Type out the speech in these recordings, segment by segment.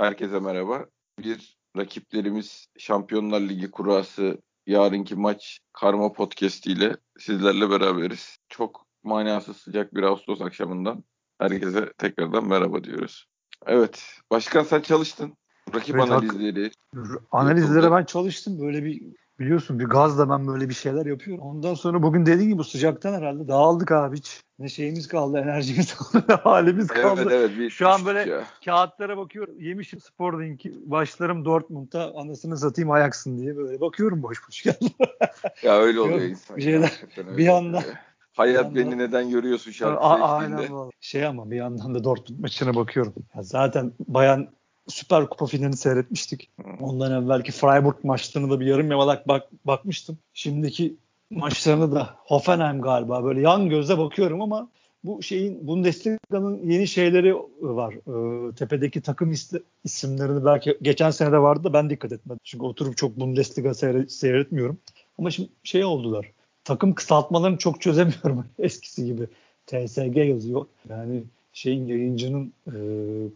Herkese merhaba. Bir rakiplerimiz Şampiyonlar Ligi kurası yarınki maç Karma Podcast ile sizlerle beraberiz. Çok manasız sıcak bir Ağustos akşamından herkese tekrardan merhaba diyoruz. Evet, başkan sen çalıştın. Rakip Evet, analizleri. Analizlere ben çalıştım. Böyle bir biliyorsun bir gazla ben böyle bir şeyler yapıyorum. Ondan sonra bugün dediğin gibi bu sıcaktan herhalde dağıldık abi hiç. Ne şeyimiz kaldı, enerjimiz kaldı, ne halimiz kaldı. Evet evet. Bir Şu an böyle ya. kağıtlara bakıyorum. Yemişim Sporting'i. Başlarım Dortmund'da anasını satayım ayaksın diye böyle bakıyorum boş boş. Ya öyle oluyor insan. bir şeyler- bir anda- oluyor. Hayat beni neden görüyorsun A- şarkısı aynen eşliğinde. vallahi. Şey ama bir yandan da Dortmund maçına bakıyorum. Ya zaten bayan Süper Kupa finalini seyretmiştik. Ondan evvelki Freiburg maçlarını da bir yarım yamalak bak, bakmıştım. Şimdiki maçlarını da Hoffenheim galiba böyle yan gözle bakıyorum ama bu şeyin Bundesliga'nın yeni şeyleri var. Ee, tepedeki takım isli- isimlerini belki geçen sene de vardı da ben dikkat etmedim. Çünkü oturup çok Bundesliga seyre- seyretmiyorum. Ama şimdi şey oldular. Takım kısaltmalarını çok çözemiyorum eskisi gibi. TSG yazıyor. Yani şeyin yayıncının e,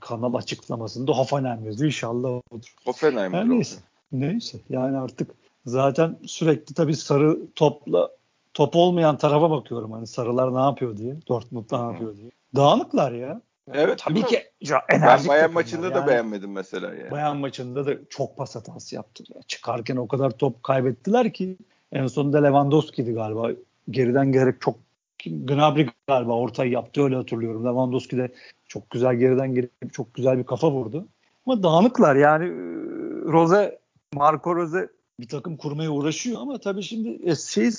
kanal açıklamasında Hoffenheim yazıyor. İnşallah odur. Hoffenheim'dir Her neyse. Neyse. Yani artık zaten sürekli tabii sarı topla top olmayan tarafa bakıyorum. Hani sarılar ne yapıyor diye. Dortmund ne yapıyor diye. Dağınıklar ya. Evet. Tabii ki ya, Ben enerjik Bayern takımlar maçında yani. da beğenmedim mesela yani. Bayan maçında da çok pas hatası yaptı. Ya. Çıkarken o kadar top kaybettiler ki en sonunda Lewandowski'di galiba. Geriden gerek çok Gnabry galiba ortayı yaptı öyle hatırlıyorum. Lewandowski de çok güzel geriden gelip çok güzel bir kafa vurdu. Ama dağınıklar yani e, Rose, Marco Rose bir takım kurmaya uğraşıyor ama tabii şimdi e, şey e,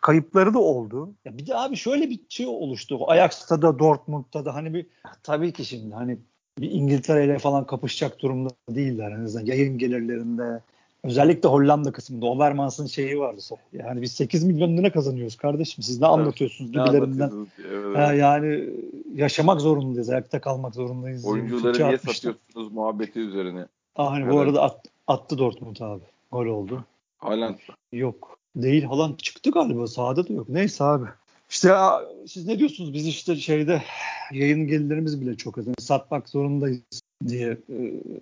kayıpları da oldu. Ya bir de abi şöyle bir şey oluştu. Ajax'ta da Dortmund'da da hani bir tabii ki şimdi hani bir İngiltere ile falan kapışacak durumda değiller en azından yayın gelirlerinde. Özellikle Hollanda kısmında Overmans'ın şeyi vardı. Yani biz 8 milyon lira kazanıyoruz kardeşim. Siz ne Evet. anlatıyorsunuz gibilerinden. Evet, Ha, yani yaşamak zorundayız. Ayakta kalmak zorundayız. Oyuncuları niye atmıştı. satıyorsunuz muhabbeti üzerine. Aynen, Evet. bu arada at- attı Dortmund abi. Gol oldu. Haaland Yok. Değil Haaland çıktı galiba. Sahada da yok. Neyse abi. İşte ya, siz ne diyorsunuz? Biz işte şeyde yayın gelirlerimiz bile çok az. Yani satmak zorundayız diye e,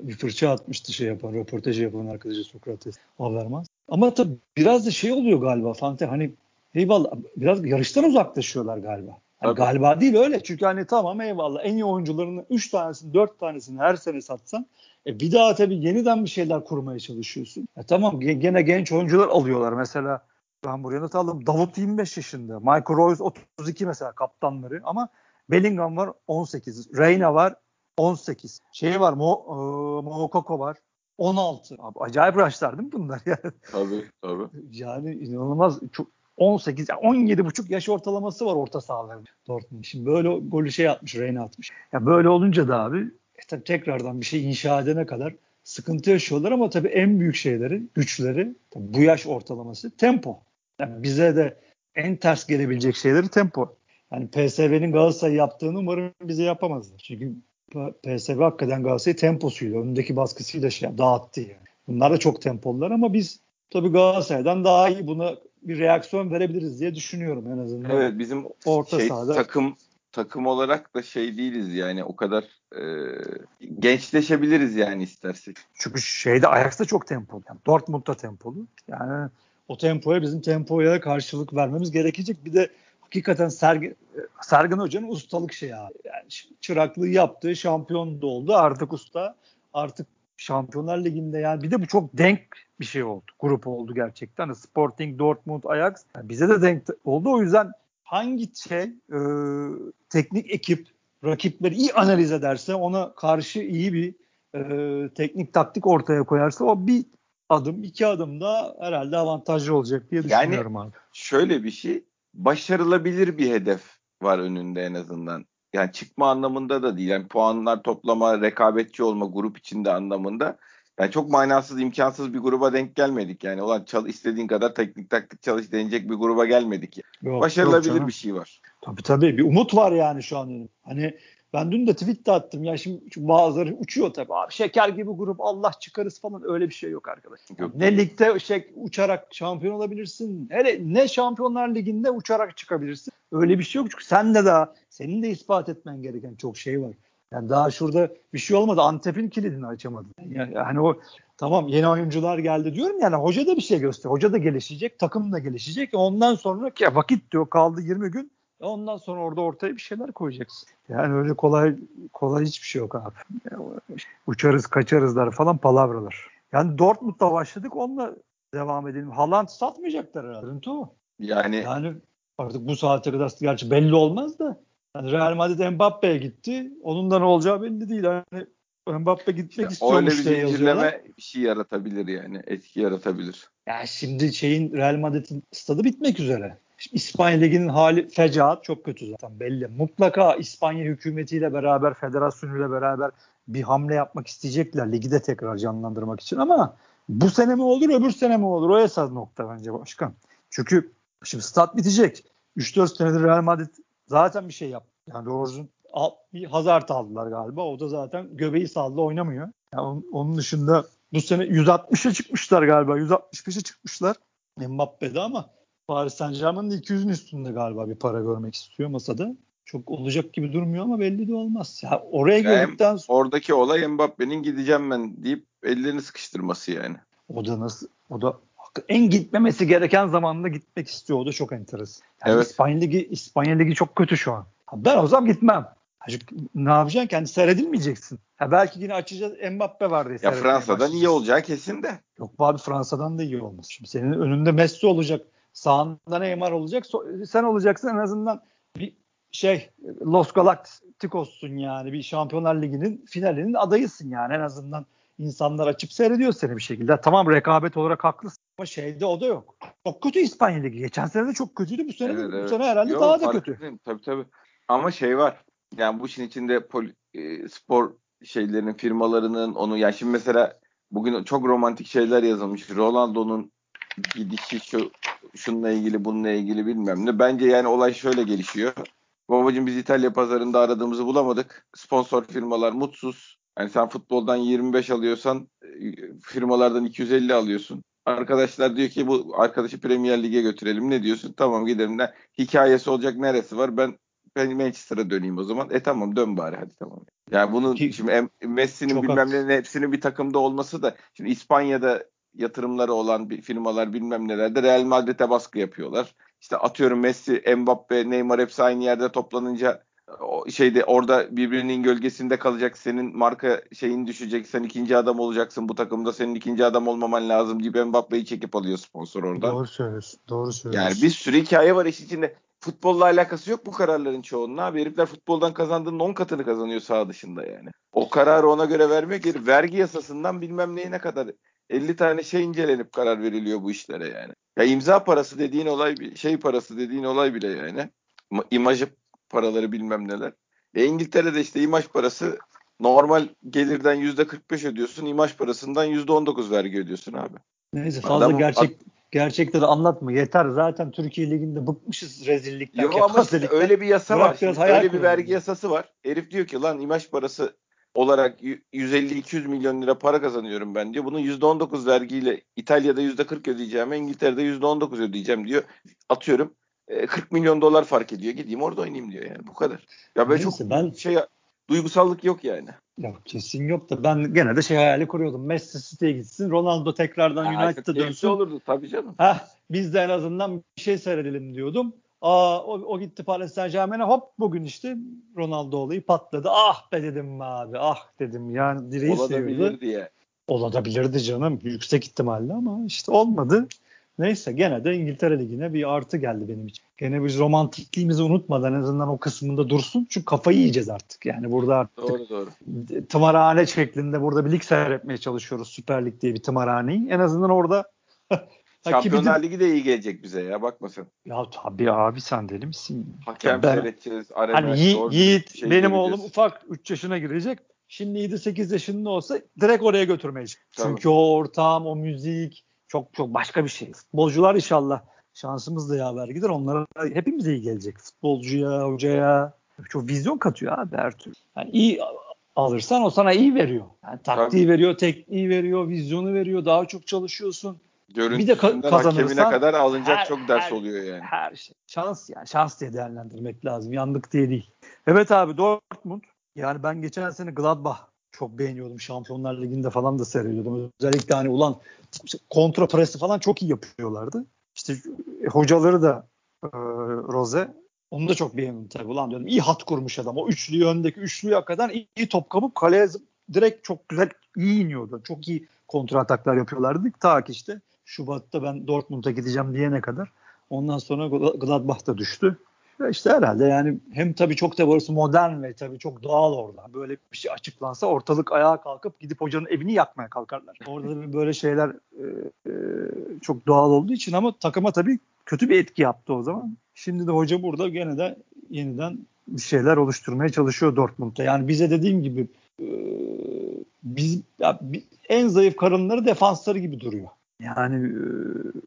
bir fırça atmıştı şey yapan, röportajı yapan arkadaşı Sokrates Habermas. Ama tabii biraz da şey oluyor galiba Fante hani eyvallah biraz yarıştan uzaklaşıyorlar galiba. Tabii. galiba değil öyle çünkü hani tamam eyvallah en iyi oyuncularının 3 tanesini 4 tanesini her sene satsan e bir daha tabii yeniden bir şeyler kurmaya çalışıyorsun. E tamam ge- gene genç oyuncular alıyorlar. Mesela ben buraya not aldım. Davut 25 yaşında. Michael Royce 32 mesela kaptanları ama Bellingham var 18. Reyna var 18. Şey var Mo, e, Moukoko var 16. Abi, acayip raşlar değil mi bunlar? Yani, tabii tabii. yani inanılmaz çok 18 yani 17 buçuk yaş ortalaması var orta sahaların Dortmund. Şimdi böyle golü şey atmış, Reyna atmış. Ya böyle olunca da abi e tabii tekrardan bir şey inşa edene kadar sıkıntı yaşıyorlar ama tabii en büyük şeyleri, güçleri tabii bu yaş ortalaması tempo. Yani bize de en ters gelebilecek şeyleri tempo. Yani PSV'nin Galatasaray yaptığını umarım bize yapamazlar. Çünkü PSV hakikaten Galatasaray temposuyla, önündeki baskısıyla şey dağıttı yani. Bunlar da çok tempolular ama biz tabii Galatasaray'dan daha iyi buna bir reaksiyon verebiliriz diye düşünüyorum en azından. Evet bizim Orta şey, sahada. takım takım olarak da şey değiliz yani o kadar e, gençleşebiliriz yani istersek. Çünkü şeyde Ajax'ta çok tempolu. Yani Dortmund'da tempolu. Yani o tempoya bizim tempoya karşılık vermemiz gerekecek. Bir de hakikaten Sergen, Sergen Hoca'nın ustalık şeyi abi. Yani çıraklığı yaptı, şampiyon da oldu. Artık usta, artık Şampiyonlar Ligi'nde yani bir de bu çok denk bir şey oldu. Grup oldu gerçekten. Hani Sporting, Dortmund, Ajax. Yani bize de denk oldu. O yüzden hangi şey e, teknik ekip rakipleri iyi analiz ederse ona karşı iyi bir e, teknik taktik ortaya koyarsa o bir adım iki adım da herhalde avantajlı olacak diye Yani- düşünüyorum abi. Şöyle bir şey başarılabilir bir hedef var önünde en azından. Yani çıkma anlamında da değil. Yani puanlar toplama, rekabetçi olma, grup içinde anlamında. Yani çok manasız, imkansız bir gruba denk gelmedik. Yani olan çal, istediğin kadar teknik taktik çalış denecek bir gruba gelmedik. Yani. Yok, yok Başarılabilir canım. bir şey var. Tabii tabii bir umut var yani şu an. Hani ben dün de tweet de attım ya şimdi bazıları uçuyor tabii abi şeker gibi grup Allah çıkarız falan öyle bir şey yok arkadaş. Yok. Ne ligde şey, uçarak şampiyon olabilirsin hele ne şampiyonlar liginde uçarak çıkabilirsin. Öyle bir şey yok çünkü sen de daha senin de ispat etmen gereken çok şey var. Yani daha şurada bir şey olmadı. Antep'in kilidini açamadı. Yani, yani o tamam yeni oyuncular geldi diyorum yani hoca da bir şey gösteriyor. Hoca da gelişecek, takım da gelişecek. Ondan sonra ki vakit diyor kaldı 20 gün. Ondan sonra orada ortaya bir şeyler koyacaksın. Yani öyle kolay kolay hiçbir şey yok abi. Uçarız kaçarızlar falan palavralar. Yani Dortmund'da başladık onunla devam edelim. Haaland satmayacaklar herhalde. o. Yani yani artık bu saate kadar gerçi belli olmaz da yani Real Madrid Mbappe'ye gitti. Onun da ne olacağı belli değil. Yani Mbappe gitmek işte istiyormuş öyle bir zincirleme bir şey yaratabilir yani. Etki yaratabilir. Ya şimdi şeyin Real Madrid'in stadı bitmek üzere. İspanya Ligi'nin hali fecaat çok kötü zaten belli. Mutlaka İspanya hükümetiyle beraber, federasyonuyla beraber bir hamle yapmak isteyecekler ligi de tekrar canlandırmak için ama bu sene mi olur öbür sene mi olur o esas nokta bence başkan. Çünkü şimdi stat bitecek. 3-4 senedir Real Madrid zaten bir şey yaptı. Yani doğrusu bir Hazard aldılar galiba. O da zaten göbeği saldı oynamıyor. Yani onun dışında bu sene 160'a çıkmışlar galiba. 165'e çıkmışlar. Mbappe'de ama Paris Saint Germain'in 200'ün üstünde galiba bir para görmek istiyor masada. Çok olacak gibi durmuyor ama belli de olmaz. Ya oraya yani geldikten sonra... Oradaki olay Mbappe'nin gideceğim ben deyip ellerini sıkıştırması yani. O da nasıl? O da en gitmemesi gereken zamanda gitmek istiyor. O da çok enteresan. Yani evet. İspanya Ligi, İspanya Ligi çok kötü şu an. Ben o zaman gitmem. Ne yapacaksın? Kendi seyredilmeyeceksin. Ha belki yine açacağız Mbappe var diye. Ya Fransa'dan iyi olacağı kesin de. Yok abi Fransa'dan da iyi olmaz. Şimdi senin önünde Messi olacak. Sağında Neymar olacak. Sen olacaksın en azından bir şey Los Galacticos'sun yani. Bir Şampiyonlar Ligi'nin finalinin adayısın yani en azından. insanlar açıp seyrediyor seni bir şekilde. Tamam rekabet olarak haklısın ama şeyde o da yok. Çok kötü İspanya Ligi. Geçen sene de çok kötüydü. Bu sene, evet, bu evet. sene herhalde Yok, daha da kötü. Tabii tabii. Ama şey var. Yani bu işin içinde poli, e, spor şeylerinin firmalarının onu yani şimdi mesela bugün çok romantik şeyler yazılmış. Ronaldo'nun gidişi şu şununla ilgili bununla ilgili bilmem ne. Bence yani olay şöyle gelişiyor. Babacım biz İtalya pazarında aradığımızı bulamadık. Sponsor firmalar mutsuz. Yani sen futboldan 25 alıyorsan e, firmalardan 250 alıyorsun. Arkadaşlar diyor ki bu arkadaşı Premier Lig'e götürelim. Ne diyorsun? Tamam gidelim. Ne? Hikayesi olacak neresi var? Ben ben Manchester'a döneyim o zaman. E tamam dön bari hadi tamam. Yani bunun Ki, şimdi Messi'nin bilmem ne hepsinin bir takımda olması da şimdi İspanya'da yatırımları olan bir firmalar bilmem nelerde Real Madrid'e baskı yapıyorlar. İşte atıyorum Messi, Mbappe, Neymar hepsi aynı yerde toplanınca o şeyde orada birbirinin gölgesinde kalacak senin marka şeyin düşecek sen ikinci adam olacaksın bu takımda senin ikinci adam olmaman lazım deyip Mbappe'yi çekip alıyor sponsor orada. Doğru söylüyorsun. Doğru söylüyorsun. Yani bir sürü hikaye var iş içinde futbolla alakası yok bu kararların çoğunun abi. Herifler futboldan kazandığının 10 katını kazanıyor sağ dışında yani. O kararı ona göre vermek vergi yasasından bilmem neyine kadar 50 tane şey incelenip karar veriliyor bu işlere yani. Ya imza parası dediğin olay bir şey parası dediğin olay bile yani. İmajı paraları bilmem neler. E İngiltere'de işte imaj parası normal gelirden %45 ödüyorsun. imaj parasından %19 vergi ödüyorsun abi. Neyse fazla Adam, gerçek gerçekleri anlatma. Yeter zaten Türkiye Liginde bıkmışız rezillikten. Yok ama işte öyle bir yasa Bırak var. öyle bir vergi yasası var. Herif diyor ki lan imaj parası olarak 150-200 milyon lira para kazanıyorum ben diyor. Bunun %19 vergiyle İtalya'da %40 ödeyeceğim, İngiltere'de %19 ödeyeceğim diyor. Atıyorum 40 e, milyon dolar fark ediyor. Gideyim orada oynayayım diyor yani. Bu kadar. Ya böyle Neyse, çok ben şey duygusallık yok yani. Ya kesin yok da ben gene de şey hayali kuruyordum. Messi City'ye gitsin, Ronaldo tekrardan United'a dönsün. olurdu tabii canım. Heh, biz de en azından bir şey seyredelim diyordum. Aa, o, o gitti Paris Saint Germain'e hop bugün işte Ronaldo olayı patladı. Ah be dedim abi ah dedim yani direği diye. Olabilirdi canım yüksek ihtimalle ama işte olmadı. Neyse gene de İngiltere Ligi'ne bir artı geldi benim için. Gene biz romantikliğimizi unutmadan en azından o kısmında dursun. Çünkü kafayı yiyeceğiz artık. Yani burada artık doğru, doğru. tımarhane şeklinde burada bir lig seyretmeye çalışıyoruz. Süper Lig diye bir tımarhaneyi. En azından orada Şampiyonlar Ligi de iyi gelecek bize ya bakma sen. Ya tabii abi sen deli misin? Hakem ben, seyredeceğiz. Arena, hani Yi, Yiğit şey benim oğlum ufak 3 yaşına girecek. Şimdi 7-8 yaşında olsa direkt oraya götürmeye Çünkü o ortam, o müzik, çok çok başka bir şey. Futbolcular inşallah şansımız da yaver gider. Onlara hepimiz iyi gelecek. Futbolcuya, hocaya çok vizyon katıyor abi her türlü. Yani iyi alırsan o sana iyi veriyor. Yani taktiği Tabii. veriyor, tekniği veriyor, vizyonu veriyor. Daha çok çalışıyorsun. Bir de ka- kazanırsan kadar alınacak her, çok ders her, oluyor yani. Her şey. Şans yani. Şans diye değerlendirmek lazım. Yandık diye değil. Evet abi Dortmund Yani ben geçen sene Gladbach çok beğeniyordum. Şampiyonlar Ligi'nde falan da seyrediyordum. Özellikle hani ulan kontra presi falan çok iyi yapıyorlardı. İşte e, hocaları da e, Rose onu da çok beğendim tabii. Ulan diyorum iyi hat kurmuş adam. O üçlüyü öndeki üçlüyü hakikaten iyi, iyi top kapıp kaleye direkt çok güzel iyi iniyordu. Çok iyi kontra ataklar yapıyorlardı. Ta ki işte Şubat'ta ben Dortmund'a gideceğim diyene kadar. Ondan sonra Gladbach da düştü. İşte herhalde yani hem tabii çok da burası modern ve tabii çok doğal orada. Böyle bir şey açıklansa ortalık ayağa kalkıp gidip hocanın evini yakmaya kalkarlar. Orada böyle şeyler e, e, çok doğal olduğu için ama takıma tabii kötü bir etki yaptı o zaman. Şimdi de hoca burada gene de yeniden bir şeyler oluşturmaya çalışıyor Dortmund'da. Yani bize dediğim gibi e, biz ya, en zayıf karınları defansları gibi duruyor. Yani e,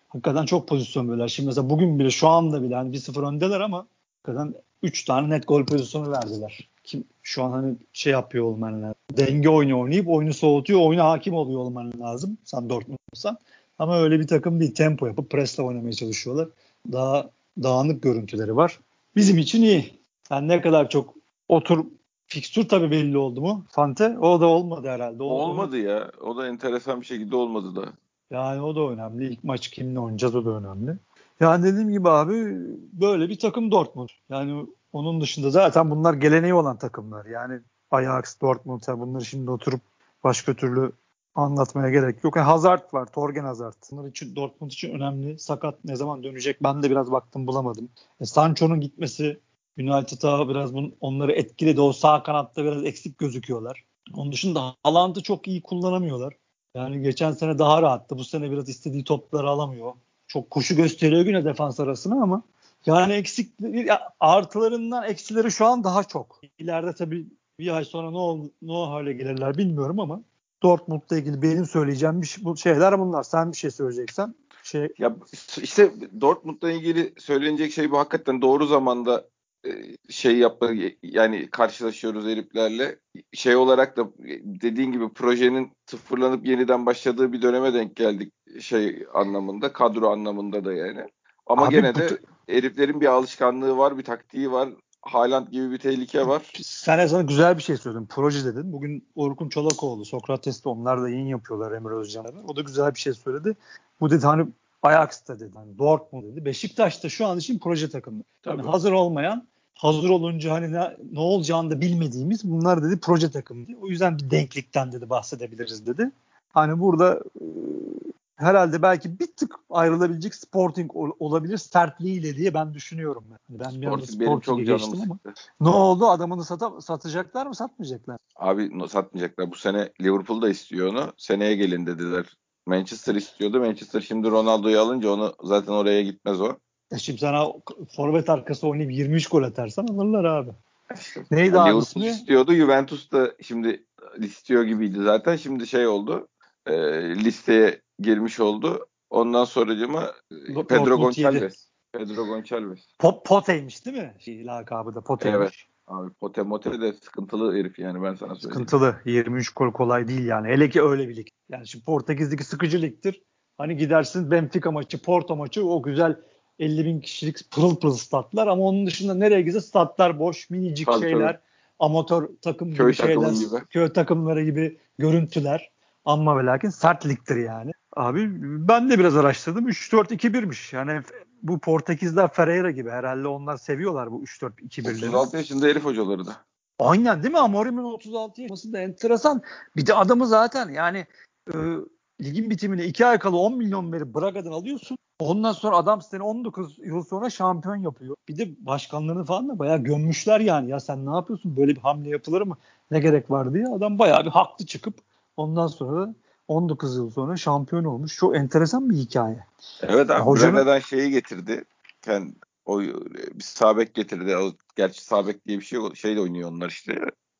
hakikaten çok pozisyon böyle. Şimdi mesela bugün bile şu anda bile hani 1-0 öndeler ama hakikaten 3 tane net gol pozisyonu verdiler. Kim şu an hani şey yapıyor olman lazım. Denge oyunu oynayıp oyunu soğutuyor, oyuna hakim oluyor olman lazım. Sen Dortmund'san. Ama öyle bir takım değil. Tempo yapıp presle oynamaya çalışıyorlar. Daha dağınık görüntüleri var. Bizim için iyi. Yani ne kadar çok otur fikstür tabii belli oldu mu? Fante o da olmadı herhalde. O, olmadı ya. O da enteresan bir şekilde olmadı da. Yani o da önemli. İlk maç kimle oynayacağız o da önemli. Yani dediğim gibi abi böyle bir takım Dortmund. Yani onun dışında zaten bunlar geleneği olan takımlar. Yani Ajax, Dortmund bunları şimdi oturup başka türlü anlatmaya gerek yok. Yani Hazard var, Torgen Hazard. Bunlar için Dortmund için önemli. Sakat ne zaman dönecek ben de biraz baktım bulamadım. E, Sancho'nun gitmesi United'a biraz bun, onları etkiledi. O sağ kanatta biraz eksik gözüküyorlar. Onun dışında Haaland'ı çok iyi kullanamıyorlar. Yani geçen sene daha rahattı. Bu sene biraz istediği topları alamıyor. Çok koşu gösteriyor yine defans arasına ama yani eksik artılarından eksileri şu an daha çok. İleride tabii bir ay sonra ne, ol, ne hale gelirler bilmiyorum ama Dortmund'la ilgili benim söyleyeceğim bir şey, bu şeyler bunlar. Sen bir şey söyleyeceksen şey ya işte Dortmund'la ilgili söylenecek şey bu hakikaten doğru zamanda şey yapma yani karşılaşıyoruz heriflerle. Şey olarak da dediğin gibi projenin sıfırlanıp yeniden başladığı bir döneme denk geldik şey anlamında, kadro anlamında da yani. Ama Abi, gene de bu... heriflerin bir alışkanlığı var, bir taktiği var. Haaland gibi bir tehlike var. Sen sana güzel bir şey söyledin. Proje dedin. Bugün Orkun Çolakoğlu, Sokrates'te onlar da yayın yapıyorlar Emre Özcan'la. O da güzel bir şey söyledi. Bu dedi hani Ajax'ta dedi. Hani Dortmund dedi. Beşiktaş'ta şu an için proje takımı. Yani hazır olmayan hazır olunca hani ne, ne olacağını da bilmediğimiz bunlar dedi proje takımı. O yüzden bir denklikten dedi bahsedebiliriz dedi. Hani burada e, herhalde belki bir tık ayrılabilecek Sporting ol, olabilir sertliğiyle diye ben düşünüyorum. Ben, hani ben bir anda Sporting'e geçtim ama. Ne oldu? Adamını sata, satacaklar mı satmayacaklar? Abi satmayacaklar. Bu sene Liverpool da istiyor onu. Seneye gelin dediler. Manchester istiyordu. Manchester şimdi Ronaldo'yu alınca onu zaten oraya gitmez o. E şimdi sana forvet arkası oynayıp 23 gol atarsan alırlar abi. Neydi yani ismi? istiyordu. Juventus da şimdi istiyor gibiydi zaten. Şimdi şey oldu. E, listeye girmiş oldu. Ondan sonracıma e, Pedro Gonçalves. Pedro Gonçalves. Pot, Pote'ymiş değil mi? Şey, lakabı da Pote'ymiş. Evet. Abi Pote Mote de sıkıntılı herif yani ben sana söyleyeyim. Sıkıntılı. 23 gol kolay değil yani. Hele ki öyle bir lig. Yani şimdi Portekiz'deki sıkıcı ligdir. Hani gidersin Benfica maçı, Porto maçı o güzel 50 bin kişilik pırıl pırıl statlar ama onun dışında nereye gitse statlar boş, minicik tabii, şeyler, tabii. amatör takım köy gibi şeyler, gibi. köy takımları gibi görüntüler. Ama ve lakin sert ligdir yani. Abi ben de biraz araştırdım. 3-4-2-1'miş. Yani bu Portekizler Ferreira gibi herhalde onlar seviyorlar bu 3-4-2-1'leri. 36 yaşında herif hocaları da. Aynen değil mi? Amorim'in 36 yaşında da enteresan. Bir de adamı zaten yani e, ligin bitimine 2 ay kala 10 milyon verip Braga'dan alıyorsun. Ondan sonra adam seni 19 yıl sonra şampiyon yapıyor. Bir de başkanlarını falan da bayağı gömmüşler yani. Ya sen ne yapıyorsun? Böyle bir hamle yapılır mı? Ne gerek var diye. Adam bayağı bir haklı çıkıp ondan sonra 19 yıl sonra şampiyon olmuş. Çok enteresan bir hikaye. Evet abi. Hocanın... Braga'dan şeyi getirdi. Yani o bir sabek getirdi. O, gerçi sabek diye bir şey şey de oynuyor onlar işte.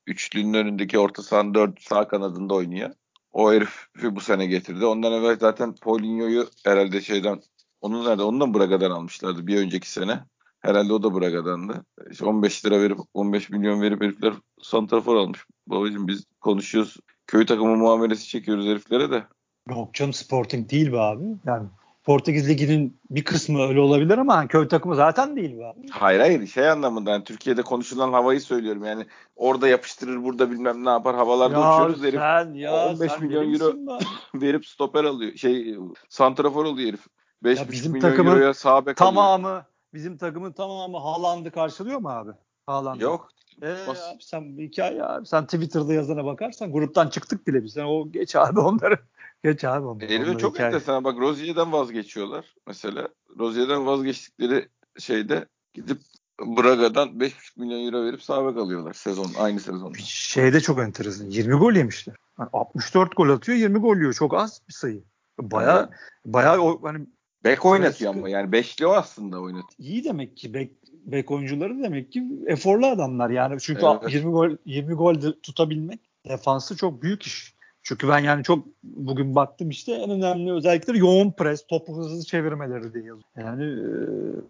Üçlünün önündeki orta sahanın dört sağ kanadında oynuyor. O herifi bu sene getirdi. Ondan evvel zaten Paulinho'yu herhalde şeyden onun nerede? Onu da Braga'dan almışlardı bir önceki sene. Herhalde o da Braga'dandı. İşte 15 lira verip 15 milyon verip herifler santrafor almış. Babacım biz konuşuyoruz. Köy takımı muamelesi çekiyoruz heriflere de. Yok canım Sporting değil be abi. Yani Portekiz Ligi'nin bir kısmı öyle olabilir ama köy takımı zaten değil bu. Hayır hayır şey anlamında yani Türkiye'de konuşulan havayı söylüyorum yani orada yapıştırır burada bilmem ne yapar havalarda ya uçuyoruz herif. Sen, ya 15 sen milyon euro verip stoper alıyor şey santrafor oluyor herif. 5,5 bizim milyon takımın euroya sağ bek alıyor. Tamamı bizim takımın tamamı Haaland'ı karşılıyor mu abi? Haaland. Yok. Ee, abi sen hikaye abi. Sen Twitter'da yazana bakarsan gruptan çıktık bile biz. Sen o geç abi onları. Geç abi onları. Onları çok hikaye. enteresan. Bak Rozier'den vazgeçiyorlar mesela. Rozier'den vazgeçtikleri şeyde gidip Braga'dan 5,5 milyon euro verip sağ bek alıyorlar sezon aynı sezonda. Şeyde çok enteresan. 20 gol yemişler. Yani 64 gol atıyor 20 gol yiyor. Çok az bir sayı. Baya baya o hani Bek oynatıyor Klasik- ama yani beşli o aslında oynatıyor. iyi demek ki bek, bek oyuncuları demek ki eforlu adamlar yani çünkü Evet. 20 gol 20 gol de tutabilmek defansı çok büyük iş. Çünkü ben yani çok bugün baktım işte en önemli özellikleri yoğun pres, topu hızlı çevirmeleri diye yazıyor. Yani e,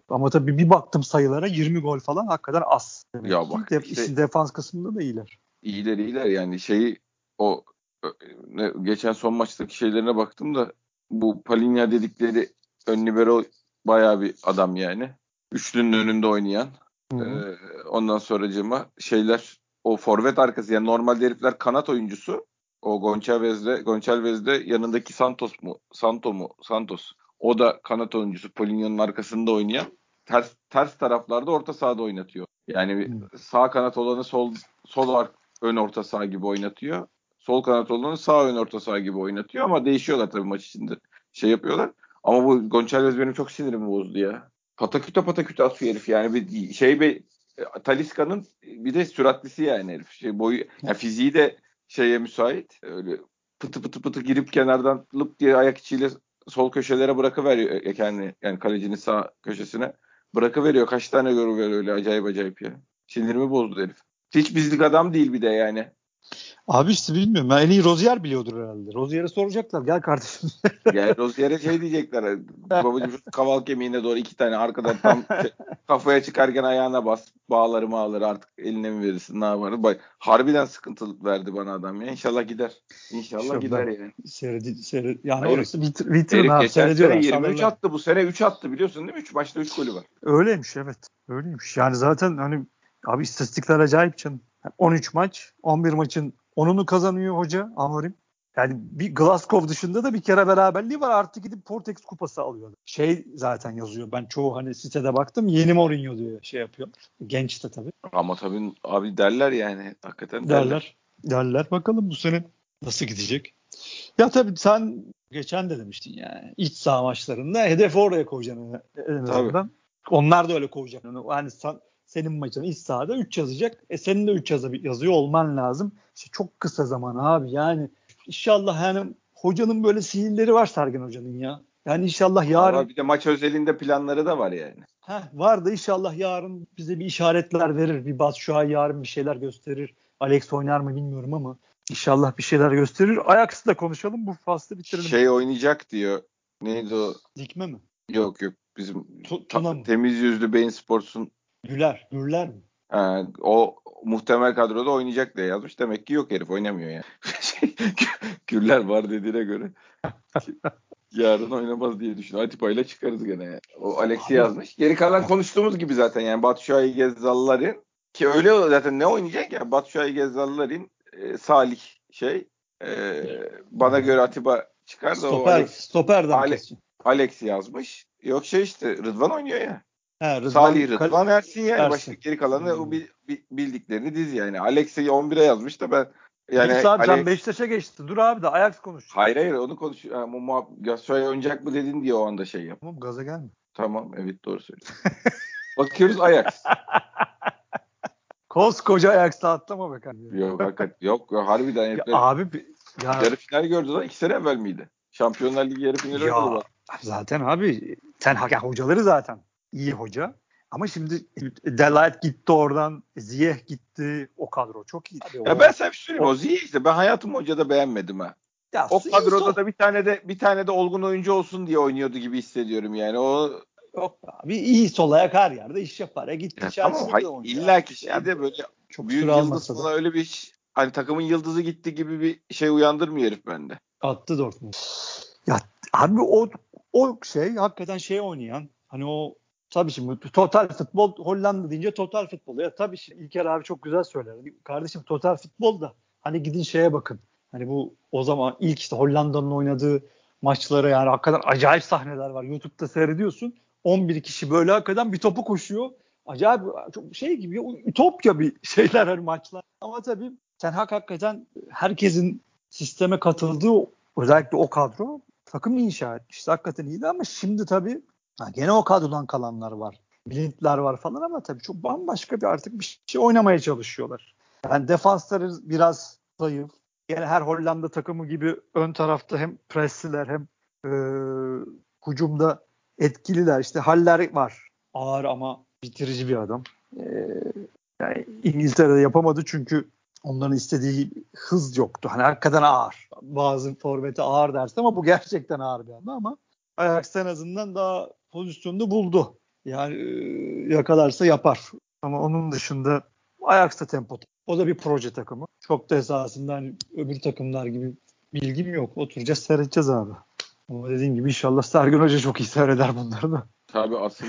ama tabii bir baktım sayılara 20 gol falan hakikaten az. Demek Ya bak de- işte- defans kısmında da iyiler. İyiler iyiler yani şeyi o geçen son maçtaki şeylerine baktım da bu Palinha dedikleri ön libero bayağı bir adam yani. Üçlünün önünde oynayan. Hı hı. Ee, ondan sonracığıma şeyler o forvet arkası yani normalde herifler kanat oyuncusu. O Gonçalvez'de Gonçalvez'de yanındaki Santos mu? Santo mu? Santos. O da kanat oyuncusu. Poligno'nun arkasında oynayan. Ters ters taraflarda orta sahada oynatıyor. Yani Hmm. sağ kanat olanı sol sol ön orta saha gibi oynatıyor. Sol kanat olanı sağ ön orta saha gibi oynatıyor ama değişiyorlar tabii maç içinde. Şey yapıyorlar. Ama bu Gonçalves benim çok sinirimi bozdu ya. Pataküte pataküte atıyor herif yani bir şey bir e, Taliska'nın bir de süratlisi yani herif. Şey boyu yani fiziği de şeye müsait. Öyle pıtı pıtı pıtı girip kenardan lıp diye ayak içiyle sol köşelere bırakıveriyor e, kendi yani kalecinin sağ köşesine bırakıveriyor. Kaç tane görüyor öyle acayip acayip ya. Sinirimi bozdu herif. Hiç bizlik adam değil bir de yani. Abi işte bilmiyorum. Ben en iyi Rozier biliyordur herhalde. Rozier'e soracaklar. Gel kardeşim. Yani Rozier'e şey diyecekler. Babacım şu kaval kemiğine doğru iki tane arkadan tam şey, kafaya çıkarken ayağına bas. Bağları mağları artık eline mi verirsin ne yaparız. Bak, harbiden sıkıntı verdi bana adam ya. İnşallah gider. İnşallah gider yani. Seyredi, seyred, yani Hayır. orası vitr, vitrin Herif abi geçen sene seyrediyorlar. 23 sanırlar. attı. Bu sene 3 attı biliyorsun değil mi? 3 maçta 3 golü var. Öyleymiş evet. Öyleymiş. Yani zaten hani abi istatistikler acayip canım. 13 maç, 11 maçın 10'unu kazanıyor hoca Amorim. Yani bir Glasgow dışında da bir kere beraberliği var. Artık gidip Portekiz kupası alıyor. Şey zaten yazıyor. Ben çoğu hani sitede baktım. Yeni Mourinho diyor şey yapıyor. Genç de tabii. Ama tabii abi derler yani. Hakikaten derler. Derler. Derler. Bakalım bu sene nasıl gidecek. Ya tabii sen geçen de demiştin yani iç saha maçlarında hedefi oraya koyacaksın en azından. Onlar da öyle koyacak. Yani, yani sen- senin maçın iç sahada 3 yazacak. E senin de 3 yazıyor olman lazım. İşte çok kısa zaman abi yani inşallah yani hocanın böyle sihirleri var Sergen hocanın ya. Yani inşallah yarın Ama bir de maç özelinde planları da var yani. Heh, var da inşallah yarın bize bir işaretler verir. Bir Batu Şuay yarın bir şeyler gösterir. Alex oynar mı bilmiyorum ama inşallah bir şeyler gösterir. Ajax'ı da konuşalım. Bu faslı bitirelim. Şey oynayacak diyor. Neydi o? Dikme mi? Yok yok bizim ta- temiz yüzlü Beyin Sports'un Güler. Gürler mi? Ha, o muhtemel kadroda oynayacak diye yazmış. Demek ki yok herif oynamıyor yani. Şey, Gürler var dediğine göre. Yarın oynamaz diye düşünüyorum. Atiba ile çıkarız gene. O Alex'i yazmış. Geri kalan konuştuğumuz gibi zaten yani Batu Şahin Gezzallar'ın ki öyle o zaten ne oynayacak ya Batu Şahin Gezzallar'ın e, Salih şey e, bana göre Atiba çıkar da o Stoper, Alex, stoper Ale-? Alex yazmış. Yok şey işte Rıdvan oynuyor ya. He, Rıdvan, Salih Rıdvan Ersin yani. Ersin. Başka geri kalanı Hmm. o bil- bil- bildiklerini diz yani. Alex'i 11'e yazmış da ben yani Neyse abi Alex- sen Beşiktaş'a geçtin. Dur abi de Ajax konuş. Hayır hayır onu konuşuyor. Ama muhab- Galatasaray oynayacak mı dedin diye o anda şey yap. Tamam gaza gelme. Tamam evet doğru söylüyorsun. Bakıyoruz Ajax. Koskoca Ajax'ta atlama be kardeşim. Yok hakikaten yok. yok harbiden Ya abi bi- ya, yarı final gördü lan. iki sene evvel miydi? Şampiyonlar Ligi yarı finali Ya, zaten abi hak yani hocaları zaten iyi hoca. Ama şimdi Delight gitti oradan, Ziyeh gitti. O kadro çok iyi. Ya o- ben sana bir şey söyleyeyim. O Ziye işte ben hayatım hocada beğenmedim ha. Ya O kadroda da bir tane de bir tane de olgun oyuncu olsun diye oynuyordu gibi hissediyorum yani. O Yok abi iyi sol ayak her yerde iş yapar. Ya gitti Ya Chelsea'de tamam oynuyor. illa ki şeyde böyle çok büyük yıldız falan öyle bir iş, hani takımın yıldızı gitti gibi bir şey uyandırmıyor herif bende. attı Dortmund. Ya abi o o şey hakikaten şey oynayan hani o tabii şimdi total futbol Hollanda deyince total futbol. Ya tabii şimdi İlker abi çok güzel söyler. Kardeşim total futbol da hani gidin şeye bakın. Hani bu o zaman ilk işte Hollanda'nın oynadığı maçlara yani hakikaten acayip sahneler var. YouTube'da seyrediyorsun. 11 kişi böyle hakikaten bir topu koşuyor. Acayip çok şey gibi ütopya bir şeyler hani maçlar. Ama tabii sen hak hakikaten herkesin sisteme katıldığı özellikle o kadro takım inşa etmişti. Hakikaten iyiydi ama şimdi tabii ha, gene o kadrodan kalanlar var. Blintler var falan ama tabii çok bambaşka bir artık bir şey oynamaya çalışıyorlar. Yani defansları biraz zayıf. Yine her Hollanda takımı gibi ön tarafta hem presliler hem e, hücumda etkililer. İşte Haller var. Ağır ama bitirici bir adam. E, yani İngiltere'de yapamadı çünkü onların istediği hız yoktu. Hani hakikaten ağır. Bazı forveti ağır dersin ama bu gerçekten ağır bir anda ama Ajax en azından daha pozisyonunu buldu. Yani e, yakalarsa yapar. Ama onun dışında Ajax'ta tempo. O da bir proje takımı. Çok da esasında hani öbür takımlar gibi bilgim yok. Oturacağız seyredeceğiz abi. Ama dediğim gibi inşallah Sergen Hoca çok iyi seyreder bunları da. Tabii asıl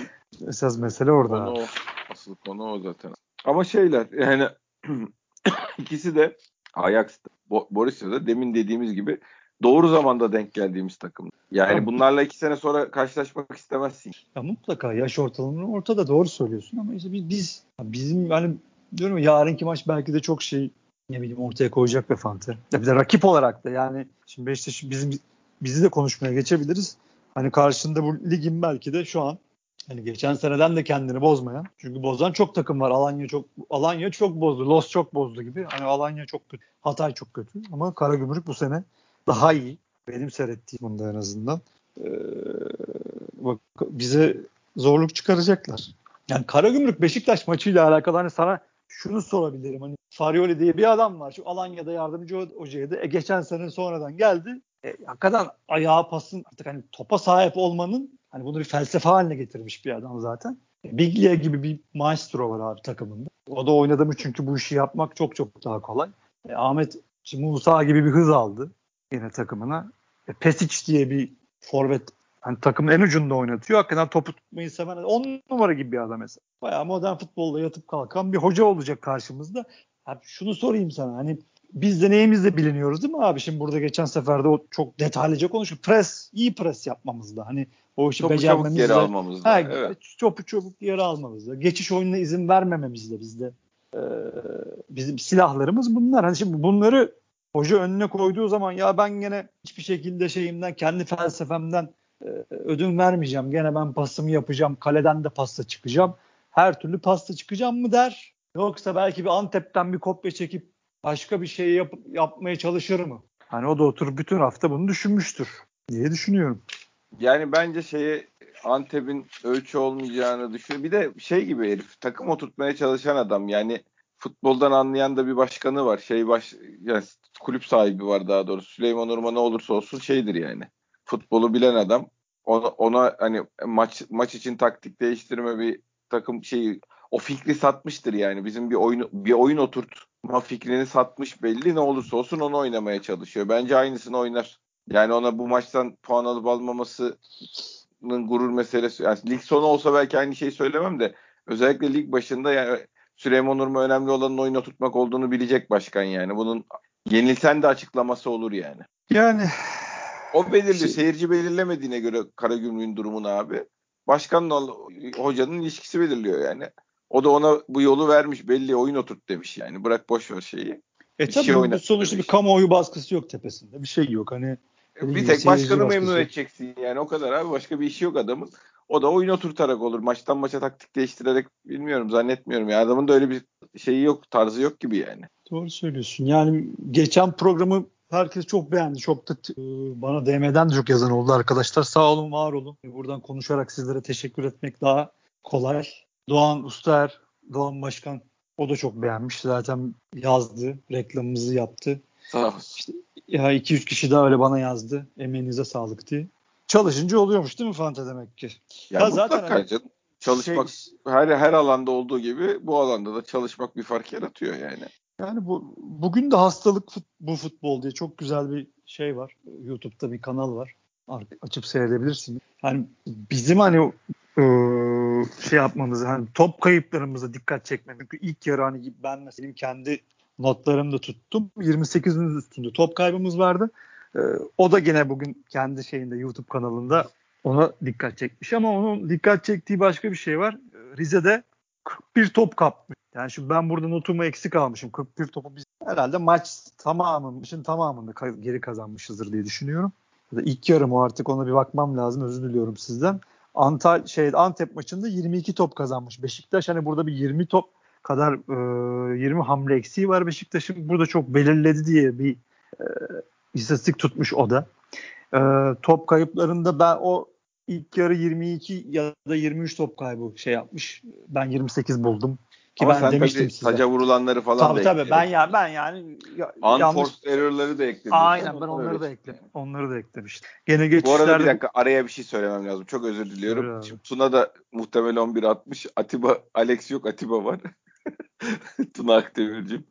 esas mesele orada. Konu o. Asıl konu o zaten. Ama şeyler yani ikisi de Ajax'ta, Bo- Borussia'da demin dediğimiz gibi doğru zamanda denk geldiğimiz takım. Yani bunlarla iki sene sonra karşılaşmak istemezsin. Ya mutlaka yaş ortalamanın ortada doğru söylüyorsun ama işte biz, biz bizim hani diyorum ya yarınki maç belki de çok şey ne bileyim ortaya koyacak ve Fante. Ya bir de rakip olarak da yani şimdi Beşiktaş bizim bizi de konuşmaya geçebiliriz. Hani karşında bu ligin belki de şu an hani geçen seneden de kendini bozmayan. Çünkü bozan çok takım var. Alanya çok Alanya çok bozdu. Los çok bozdu gibi. Hani Alanya çok kötü. Hatay çok kötü. Ama Karagümrük bu sene daha iyi. Benim seyrettiğim bunda en azından. Ee, bak bize zorluk çıkaracaklar. Yani Karagümrük Beşiktaş maçıyla alakalı hani sana şunu sorabilirim. Hani Farioli diye bir adam var. Şu Alanya'da yardımcı hocaydı. E, geçen sene sonradan geldi. E, hakikaten ayağa pasın artık hani topa sahip olmanın hani bunu bir felsefe haline getirmiş bir adam zaten. E, Biglia gibi bir maestro var abi takımında. O da oynadı mı çünkü bu işi yapmak çok çok daha kolay. E, Ahmet Musa gibi bir hız aldı yine takımına. E, Pesic diye bir forvet hani takımın en ucunda oynatıyor. Hakikaten topu tutmayı seven 10 numara gibi bir adam mesela. Bayağı modern futbolda yatıp kalkan bir hoca olacak karşımızda. Abi şunu sorayım sana hani biz de neyimizle biliniyoruz değil mi abi? Şimdi burada geçen seferde o çok detaylıca konuştuk. Pres, iyi pres yapmamızda. Hani o işi Topu çabuk geri almamızda. Ha, evet. Topu çabuk geri almamızda. Geçiş oyununa izin vermememizde bizde. Ee, bizim silahlarımız bunlar. Hani şimdi bunları hoca önüne koyduğu zaman ya ben gene hiçbir şekilde şeyimden kendi felsefemden e, ödün vermeyeceğim. Gene ben pasımı yapacağım. Kaleden de pasta çıkacağım. Her türlü pasta çıkacağım mı der. Yoksa belki bir Antep'ten bir kopya çekip başka bir şey yap, yapmaya çalışır mı? Hani o da oturup bütün hafta bunu düşünmüştür diye düşünüyorum. Yani bence şeye Antep'in ölçü olmayacağını düşünüyor. Bir de şey gibi herif takım oturtmaya çalışan adam. Yani futboldan anlayan da bir başkanı var. Şey baş yani kulüp sahibi var daha doğrusu. Süleyman Urma ne olursa olsun şeydir yani. Futbolu bilen adam. Ona, ona hani maç maç için taktik değiştirme bir takım şeyi o fikri satmıştır yani. Bizim bir oyun bir oyun oturtma fikrini satmış belli. Ne olursa olsun onu oynamaya çalışıyor. Bence aynısını oynar. Yani ona bu maçtan puan alıp almamasının gurur meselesi. Yani lig sonu olsa belki aynı şeyi söylemem de özellikle lig başında yani Süleyman Urma önemli olanın oyun oturtmak olduğunu bilecek başkan yani. Bunun yenilsen de açıklaması olur yani. Yani o belirliyor. Şey... Seyirci belirlemediğine göre Karagümrük'ün durumunu abi. Başkanla hocanın ilişkisi belirliyor yani. O da ona bu yolu vermiş. Belli oyun oturt demiş yani. Bırak boş ver şeyi. E bir tabii şey sonuçta demiş. bir kamuoyu baskısı yok tepesinde. Bir şey yok. Hani bir tek başkanı memnun edeceksin yani o kadar abi. Başka bir işi yok adamın. O da oyun oturtarak olur. Maçtan maça taktik değiştirerek bilmiyorum zannetmiyorum. Yani adamın da öyle bir şeyi yok, tarzı yok gibi yani. Doğru söylüyorsun. Yani geçen programı herkes çok beğendi. Çok da bana DM'den de çok yazan oldu arkadaşlar. Sağ olun, var olun. Buradan konuşarak sizlere teşekkür etmek daha kolay. Doğan Ustaer, Doğan Başkan o da çok beğenmiş. Zaten yazdı, reklamımızı yaptı. Sağ olsun. İşte, ya 2-3 kişi daha öyle bana yazdı. Emeğinize sağlık diye. Çalışınca oluyormuş değil mi Fante demek ki? Ya, ya zaten hani, canım. Çalışmak şey, her her alanda olduğu gibi bu alanda da çalışmak bir fark yaratıyor yani. Yani bu bugün de hastalık fut, bu futbol diye çok güzel bir şey var. YouTube'da bir kanal var. açıp seyredebilirsin. Yani bizim hani e, şey yapmamızı hani top kayıplarımıza dikkat çekmemiz. Çünkü ilk yarı hani ben mesela kendi notlarımda tuttum. 28'in üstünde top kaybımız vardı. E, o da gene bugün kendi şeyinde YouTube kanalında ona dikkat çekmiş ama onun dikkat çektiği başka bir şey var. Rize'de 41 top kapmış. Yani şimdi ben burada notumu eksik almışım. 41 topu biz herhalde maç tamamının tamamında geri kazanmışızdır diye düşünüyorum. İlk yarım o artık ona bir bakmam lazım. Özür diliyorum sizden. Antal şey Antep maçında 22 top kazanmış. Beşiktaş hani burada bir 20 top kadar e, 20 hamle eksiği var Beşiktaş'ın. Burada çok belirledi diye bir e, istatistik tutmuş o da. E, top kayıplarında ben o ilk yarı 22 ya da 23 top kaybı şey yapmış. Ben 28 buldum. Ki Ama ben sen demiştim tabii size. saca vurulanları falan tabii da tabii ekledin. ben ya ben yani ya, Unforced error'ları da ekledin. Aynen ben Onları onları da öyle ekledim. Onları da eklemiştim. Gene Bu arada geçişlerde bir dakika araya bir şey söylemem lazım. Çok özür diliyorum. Şimdi Tuna da muhtemel 11 atmış. Atiba, Alex yok Atiba var. Tuna Akdemir'cim.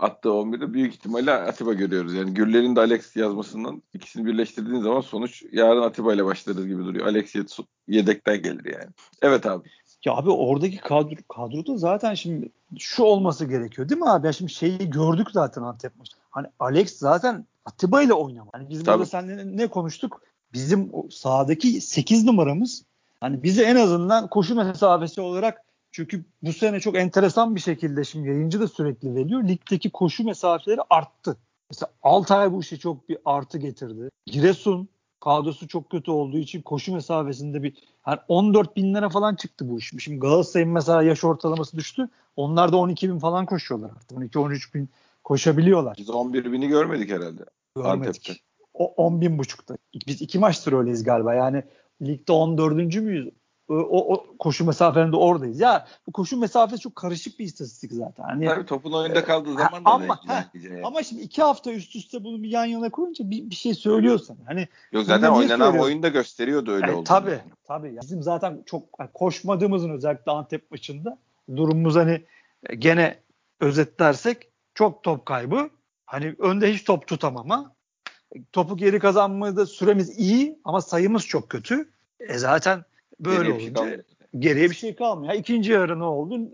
Attığı 11'de büyük ihtimalle Atiba görüyoruz. Yani Gürler'in de Alex yazmasından ikisini birleştirdiğin zaman sonuç yarın Atiba ile başlarız gibi duruyor. Alex yed- yedekten gelir yani. Evet abi. Ya abi oradaki kadro, kadroda zaten şimdi şu olması gerekiyor değil mi abi? Ya şimdi şeyi gördük zaten Antep maçı. Hani Alex zaten Atiba ile oynamadı. Hani biz burada seninle ne konuştuk? Bizim sahadaki 8 numaramız hani bize en azından koşu mesafesi olarak çünkü bu sene çok enteresan bir şekilde şimdi yayıncı da sürekli veriyor. Ligdeki koşu mesafeleri arttı. Mesela Altay bu işe çok bir artı getirdi. Giresun kadrosu çok kötü olduğu için koşu mesafesinde bir yani 14 bin lira falan çıktı bu iş. Şimdi Galatasaray'ın mesela yaş ortalaması düştü. Onlar da 12 bin falan koşuyorlar artık. 12-13 bin koşabiliyorlar. Biz 11 bini görmedik herhalde. Görmedik. Antep'te. O 10 bin buçukta. Biz iki maçtır öyleyiz galiba. Yani ligde 14. müyüz? O, o, o koşu mesafelerinde oradayız. Ya bu koşu mesafesi çok karışık bir istatistik zaten. Hani, Tabii topun oyunda kaldığı Ha, zaman da ama- netice yani. ama şimdi iki hafta üst üste bunu bir yan yana koyunca bir, bir şey söylüyor sana. Hani Yok zaten oynanan söylüyorum? oyunda gösteriyordu öyle e, olduğunu. tabii tabii. Yani Bizim zaten çok yani koşmadığımızın özellikle Antep maçında durumumuz hani e, gene özetlersek çok top kaybı. Hani önde hiç top tutamama. E, Topu geri kazanmada süremiz iyi ama sayımız çok kötü. E zaten böyle Geriye bir şey olunca geriye bir şey kalmıyor. Ha, İkinci yarı ne oldu?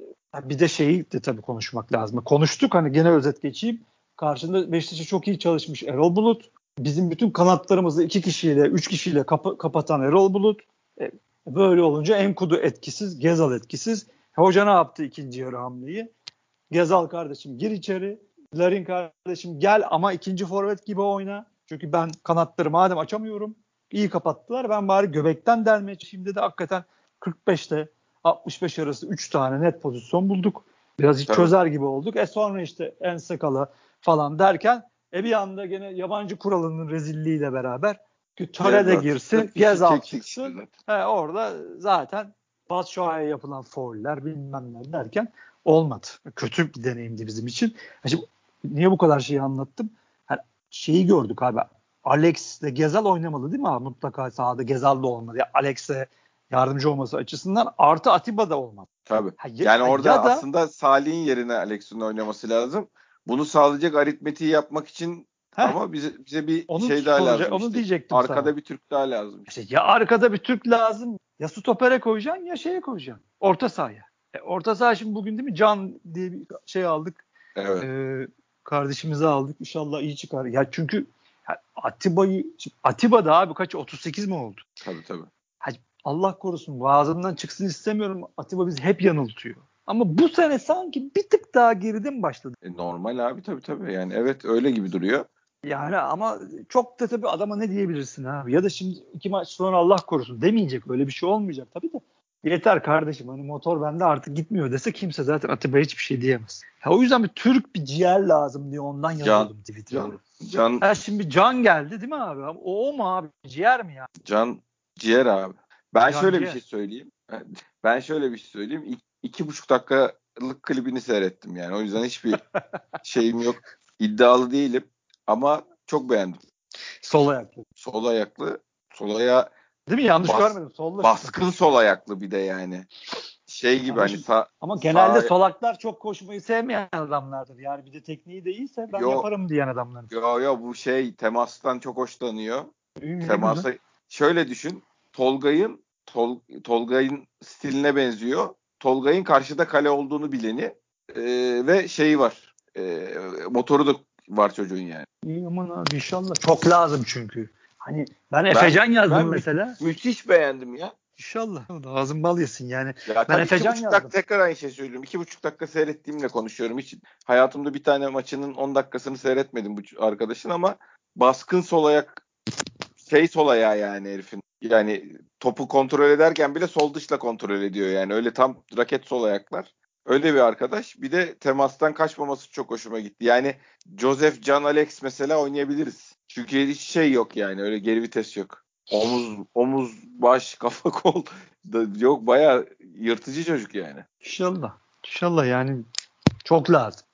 Bir de şeyi de tabii konuşmak lazım. Konuştuk hani gene özet geçeyim. Karşında Beşiktaş'a çok iyi çalışmış Erol Bulut. Bizim bütün kanatlarımızı iki kişiyle, üç kişiyle kapa- kapatan Erol Bulut. E, böyle olunca Enkudu etkisiz, Gezal etkisiz. Hoca ne yaptı ikinci yarı hamleyi? Gezal kardeşim gir içeri. Larin kardeşim gel ama ikinci forvet gibi oyna. Çünkü ben kanatları madem açamıyorum. İyi kapattılar. Ben bari göbekten delmeye Şimdi de hakikaten 45'te 65 arası 3 tane net pozisyon bulduk. Biraz hiç Tabii. çözer gibi olduk. E sonra işte en sakala falan derken e bir anda gene yabancı kuralının rezilliğiyle beraber töre de girsin, Gezal çıksın. He, orada zaten Batshuayi'ye yapılan fauller bilmem ne derken olmadı. Kötü bir deneyimdi bizim için. Şimdi, niye bu kadar şeyi anlattım? Hani şeyi gördük abi. Alex ile Gezal oynamalı değil mi abi? Mutlaka sahada Gezal da olmalı. Ya Alex'e yardımcı olması açısından artı Atiba da olmalı. Tabii. Ha, ya- Yani orada ya da- aslında Salih'in yerine Alex'in oynaması lazım. Bunu sağlayacak aritmetiği yapmak için Heh. ama bize bize bir Onu şey daha soracak- lazım. onu işte. diyecektim Arkada sana. bir Türk daha lazım. İşte ya arkada bir Türk lazım. Ya stopere koyacaksın ya şeye koyacaksın. Orta sahaya. E, orta saha şimdi bugün değil mi? Can diye bir şey aldık. Evet. Ee, kardeşimizi aldık. İnşallah iyi çıkar. Ya çünkü Atiba'yı Atiba da abi kaç 38 mi oldu? Tabii tabii. Allah korusun ağzımdan çıksın istemiyorum. Atiba bizi hep yanıltıyor. Ama bu sene sanki bir tık daha geride mi başladı? E, normal abi tabii tabii. Yani evet öyle gibi duruyor. Yani ama çok da tabii adama ne diyebilirsin abi? Ya da şimdi iki maç sonra Allah korusun demeyecek. Öyle bir şey olmayacak tabii de. Yeter kardeşim hani motor bende artık gitmiyor dese kimse zaten Atiba'ya hiçbir şey diyemez. Ya o yüzden bir Türk bir ciğer lazım diye ondan yazıyordum Twitter'da. Can, Ha şimdi Can geldi değil mi abi? O, o mu abi? Ciğer mi ya? can ciğer abi. Ben Can şöyle ciğer. bir şey söyleyeyim. Ben şöyle bir şey söyleyeyim. İki, iki buçuk dakikalık klibini seyrettim yani. O yüzden hiçbir şeyim yok. İddialı değilim. Ama çok beğendim. Sol ayaklı. Sol ayaklı. Sol ayağı Değil mi? Yanlış Bas- görmedim. Solla. baskın sol ayaklı bir de yani. Şey gibi Ama hani sağ, Ama genelde Sağ- solaklar çok koşmayı sevmeyen adamlardır. Yani bir de tekniği de iyiyse ben Yo. yaparım diyen adamlar. yo yo bu şey temastan çok hoşlanıyor. temasa şöyle düşün. Tolgay'ın Tol, Tolgay'ın stiline benziyor. Tolgay'ın karşıda kale olduğunu bileni e, ve şeyi var. E, motoru da var çocuğun yani. İyi aman abi inşallah. Çok lazım çünkü. Hani ben Efecan ben, yazdım ben mesela. Müthiş beğendim ya. İnşallah. Ağzım bal yesin yani. Ya ben Efecan yazdım. Dakika, tekrar aynı şey söylüyorum. İki buçuk dakika seyrettiğimle konuşuyorum. Hiç hayatımda bir tane maçının on dakikasını seyretmedim bu arkadaşın ama baskın sol ayak şey sol ayağı yani herifin. Yani topu kontrol ederken bile sol dışla kontrol ediyor yani. Öyle tam raket sol ayaklar. Öyle bir arkadaş. Bir de temastan kaçmaması çok hoşuma gitti. Yani Joseph Can Alex mesela oynayabiliriz. Çünkü hiç şey yok yani. Öyle geri vites yok. Omuz, omuz, baş, kafa, kol da yok. Baya yırtıcı çocuk yani. İnşallah. İnşallah yani çok lazım.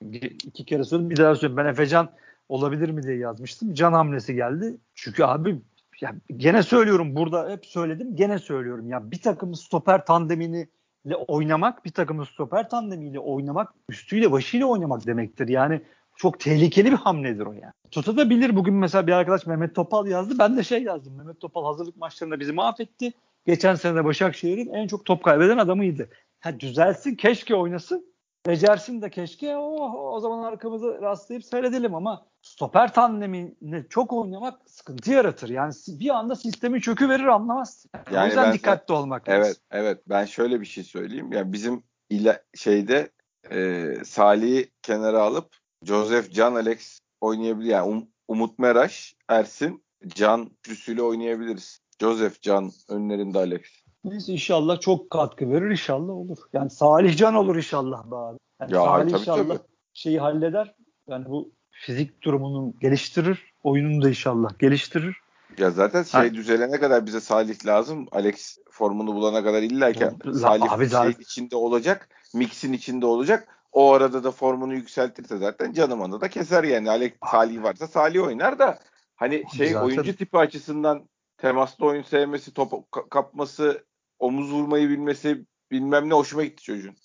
İki kere söyledim bir daha söyleyeyim. Ben Efecan olabilir mi diye yazmıştım. Can hamlesi geldi. Çünkü abi ya gene söylüyorum burada hep söyledim gene söylüyorum ya bir takım stoper tandemini oynamak bir takımın stoper tandemiyle oynamak üstüyle başıyla oynamak demektir. Yani çok tehlikeli bir hamledir o yani. Tutabilir. Bugün mesela bir arkadaş Mehmet Topal yazdı. Ben de şey yazdım. Mehmet Topal hazırlık maçlarında bizi mahvetti. Geçen sene de Başakşehir'in en çok top kaybeden adamıydı. Ha düzelsin keşke oynasın. Becersin de keşke oh, o zaman arkamızı rastlayıp seyredelim ama stoper tandemini çok oynamak sıkıntı yaratır. Yani bir anda sistemi çökü verir anlamazsın. Yani o yüzden dikkatli olmak evet, lazım. Evet evet ben şöyle bir şey söyleyeyim. Yani bizim ile şeyde e, Salih'i kenara alıp Joseph Can Alex oynayabilir. Yani um, Umut Meraş, Ersin, Can üçlüsüyle oynayabiliriz. Joseph Can önlerinde Alex. Neyse inşallah çok katkı verir inşallah olur. Yani Salih Can olur inşallah be abi. Yani ya, Salih tabii, inşallah tabii. şeyi halleder. Yani bu fizik durumunu geliştirir. Oyununu da inşallah geliştirir. Ya zaten şey ha. düzelene kadar bize Salih lazım. Alex formunu bulana kadar illaki Salih abi, şey içinde olacak. Mix'in içinde olacak. O arada da formunu yükseltirse zaten canım da keser yani. Alex Salih varsa Salih oynar da hani şey zaten... oyuncu tipi açısından temaslı oyun sevmesi, top kapması, omuz vurmayı bilmesi bilmem ne hoşuma gitti çocuğun.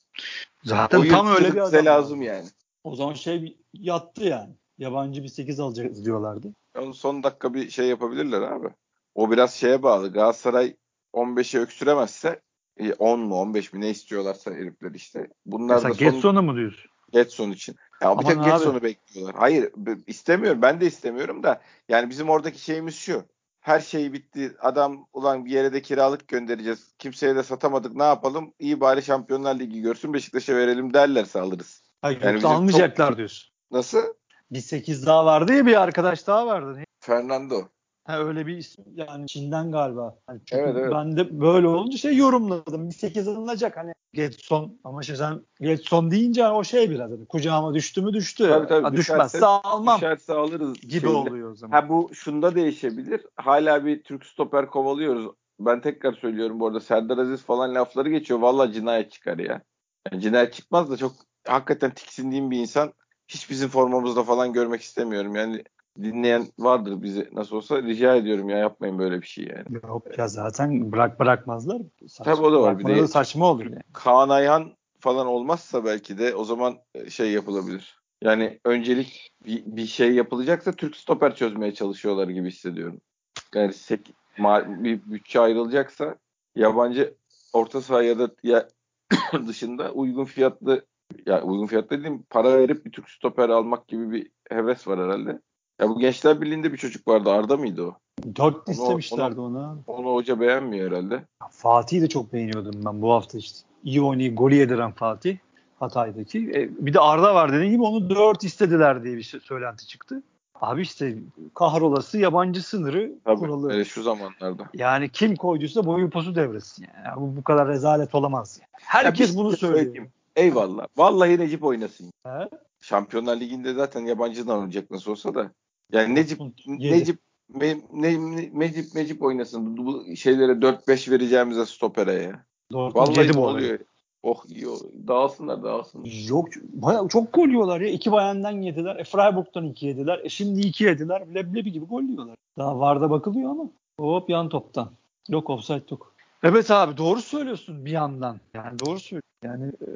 Zaten o tam öyle bir adam. Lazım yani. O zaman şey yattı yani. Yabancı bir 8 alacağız diyorlardı. Onu son dakika bir şey yapabilirler abi. O biraz şeye bağlı. Galatasaray 15'e öksüremezse 10 mu 15 mi ne istiyorlarsa herifler işte. Bunlar Mesela da son... Getson'u mu diyorsun? Getson için. Ya bir tek Getson'u bekliyorlar. Hayır istemiyorum. Ben de istemiyorum da yani bizim oradaki şeyimiz şu. Her şey bitti. Adam ulan bir yere de kiralık göndereceğiz. Kimseye de satamadık. Ne yapalım? İyi bari Şampiyonlar Ligi görsün Beşiktaş'a verelim derlerse alırız. Hayır yani yoksa almayacaklar çok... diyorsun. Nasıl? Bir 8 daha vardı ya bir arkadaş daha vardı. Fernando. Ha öyle bir isim yani Çin'den galiba. Yani çünkü evet, evet. Ben de böyle olunca şey yorumladım. Bir 8 alınacak hani Getson ama işte sen Getson deyince o şey biraz hani kucağıma düştü mü düştü. Tabii, tabii, ha, düşmezse düşerse, almam. Düşerse alırız. Gibi şeyle. oluyor o zaman. Ha bu şunda değişebilir. Hala bir Türk stoper kovalıyoruz. Ben tekrar söylüyorum bu arada Serdar Aziz falan lafları geçiyor. Vallahi cinayet çıkar ya. Yani cinayet çıkmaz da çok hakikaten tiksindiğim bir insan hiç bizim formamızda falan görmek istemiyorum. Yani dinleyen vardır bizi nasıl olsa rica ediyorum ya yapmayın böyle bir şey yani. Yok ya zaten bırak bırakmazlar. Saçma, Tabii o da var. Bir de saçma olur yani. Kaan Ayhan falan olmazsa belki de o zaman e, şey yapılabilir. Yani öncelik bir, bir şey yapılacaksa Türk stoper çözmeye çalışıyorlar gibi hissediyorum. Yani sek, bir bütçe ayrılacaksa yabancı orta saha ya da ya, dışında uygun fiyatlı ya uygun fiyatlı dediğim para verip bir Türk stoper almak gibi bir heves var herhalde. Ya bu Gençler Birliği'nde bir çocuk vardı. Arda mıydı o? Dört istemişlerdi onu, ona. Onu hoca beğenmiyor herhalde. Fatih'i de çok beğeniyordum ben bu hafta işte. İyi oynayıp golü yediren Fatih. Hatay'daki. E, bir de Arda var dediğim gibi onu dört istediler diye bir söylenti çıktı. Abi işte kahrolası yabancı sınırı Tabii, kuralı. E, şu zamanlarda. Yani kim koyduysa boyu posu devresin. Yani. Bu, bu kadar rezalet olamaz. Yani. Herkes ya bunu şey söylüyor. Söyleyeyim. Eyvallah. Vallahi Necip oynasın. He? Şampiyonlar Ligi'nde zaten yabancıdan oynayacak nasıl olsa da. Yani Necip Necip me, ne, Necip Necip oynasın. Bu şeylere 4-5 vereceğimize stopere ya. Doğru. Vallahi oluyor. Oh iyi Dağılsınlar dağılsınlar. Yok bayağı çok gol yiyorlar ya. İki bayandan yediler. E, Freiburg'dan iki yediler. E, şimdi iki yediler. Leblebi gibi gol yiyorlar. Daha Varda bakılıyor ama. Hop yan toptan. Yok offside yok. Evet abi doğru söylüyorsun bir yandan. Yani doğru söylüyorsun. Yani e...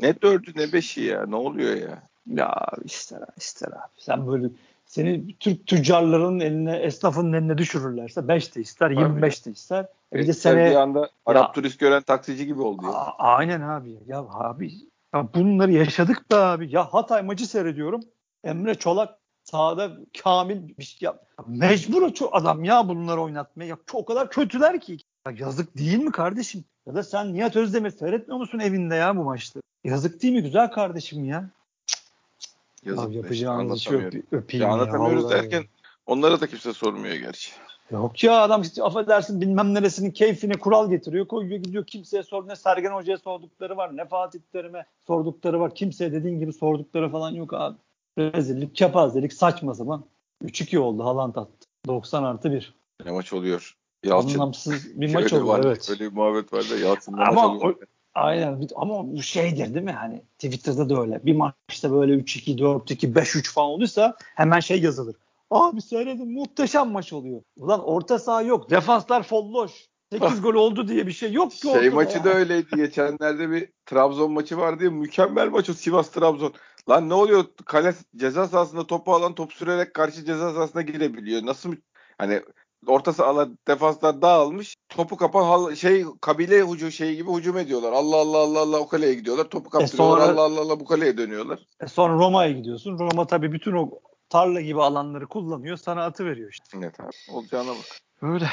ne dördü ne beşi ya. Ne oluyor ya? Ya ister abi ister abi. Sen böyle seni Türk tüccarların eline, esnafın eline düşürürlerse 5 de ister, 25 de ister. E bir de sene bir anda Arap ya, turist gören taksici gibi oldu ya. A- aynen abi. Ya abi ya bunları yaşadık da abi. Ya Hatay maçı seyrediyorum. Emre Çolak sahada kamil bir şey yap. Mecbur o adam ya bunları oynatmaya. Ya, o kadar kötüler ki. Ya yazık değil mi kardeşim? Ya da sen Nihat Özdemir seyretmiyor musun evinde ya bu maçta? Yazık değil mi güzel kardeşim ya? Yazık Abi yapacağımız işi öp, öpeyim ya. Anlatamıyoruz ya, derken onlara da kimse sormuyor gerçi. Yok ya adam işte affedersin bilmem neresinin keyfine kural getiriyor koyuyor gidiyor kimseye sor ne Sergen Hoca'ya sordukları var ne Fatih Terim'e sordukları var kimseye dediğin gibi sordukları falan yok abi. Rezillik kepazelik saçma zaman 3-2 oldu Haaland attı 90 artı 1. Ne maç oluyor? Yalçın. Anlamsız bir maç oluyor evet. Öyle bir muhabbet var da Yalçın'da maç oluyor. O, aynen ama bu şeydir değil mi hani Twitter'da da öyle bir maçta böyle 3-2 4-2 5-3 falan olursa hemen şey yazılır Abi seyredin muhteşem maç oluyor. Ulan orta saha yok. Defanslar folloş. 8 gol oldu diye bir şey yok ki Şey maçı ya. da öyleydi. Geçenlerde bir Trabzon maçı vardı ya. Mükemmel maç o Sivas Trabzon. Lan ne oluyor? Kale ceza sahasında topu alan top sürerek karşı ceza sahasına girebiliyor. Nasıl hani orta sahalar defanslar dağılmış. Topu kapan şey kabile hücum şeyi gibi hücum ediyorlar. Allah Allah Allah Allah o kaleye gidiyorlar. Topu kaptırıyorlar. E sonra, Allah Allah Allah bu kaleye dönüyorlar. E sonra Roma'ya gidiyorsun. Roma tabii bütün o tarla gibi alanları kullanıyor. Sana atı veriyor işte. Evet abi. Olacağına bak. Öyle.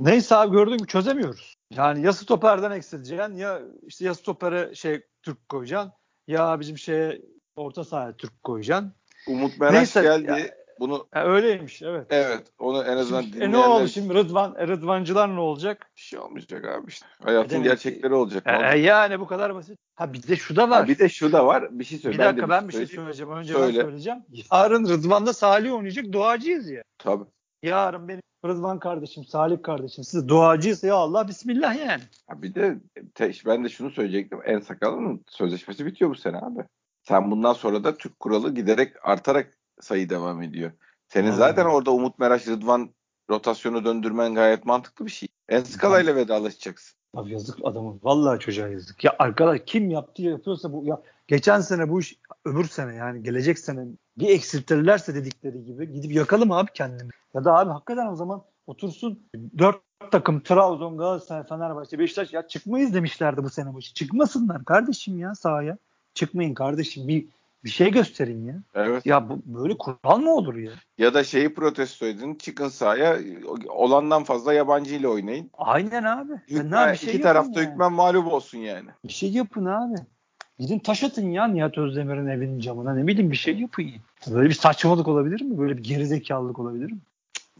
Neyse abi gördüğün gibi çözemiyoruz. Yani ya stoperden eksileceksin ya işte ya stopere şey Türk koyacaksın ya bizim şeye orta sahaya Türk koyacaksın. Umut Meraş Neyse, geldi. Ya, bunu ha, öyleymiş evet. Evet. Onu en azından şimdi, dinleyenler... E ne oldu şimdi Rıdvan Rıdvancılar ne olacak? Bir şey olmayacak abi işte. Hayatın gerçekleri olacak. E, e, yani bu kadar basit. Ha bir de şu da var. Ha, bir de şu da var. Bir şey söyle. Bir dakika ben, ben bir şey söyleyeceğim. Önce Söyle. ben söyleyeceğim. Yarın Rıdvan'da Salih oynayacak. Duacıyız ya. Tabii. Yarın benim Rıdvan kardeşim, Salih kardeşim siz duacıyız ya Allah bismillah yani. Ha bir de te, ben de şunu söyleyecektim. En sakalının sözleşmesi bitiyor bu sene abi. Sen bundan sonra da Türk kuralı giderek artarak sayı devam ediyor. Senin Aynen. zaten orada Umut Meraş, Rıdvan rotasyonu döndürmen gayet mantıklı bir şey. Enskala ile vedalaşacaksın. Abi yazık adamın. Vallahi çocuğa yazık. Ya arkadaş kim yaptı yapıyorsa bu ya geçen sene bu iş öbür sene yani gelecek sene bir eksiltirlerse dedikleri gibi gidip yakalım abi kendimi. Ya da abi hakikaten o zaman otursun dört takım Trabzon, Galatasaray, Fenerbahçe, Beşiktaş ya çıkmayız demişlerdi bu sene başı. Çıkmasınlar kardeşim ya sahaya. Çıkmayın kardeşim. Bir bir şey gösterin ya. Evet. Ya bu böyle kural mı olur ya? Ya da şeyi protesto edin. Çıkın sahaya olandan fazla yabancı ile oynayın. Aynen abi. Hükmen, bir şey iki tarafta yani. hükmen mağlup olsun yani. Bir şey yapın abi. Gidin taş atın ya Nihat Özdemir'in evinin camına ne bileyim bir şey yapın. Böyle bir saçmalık olabilir mi? Böyle bir gerizekalılık olabilir mi?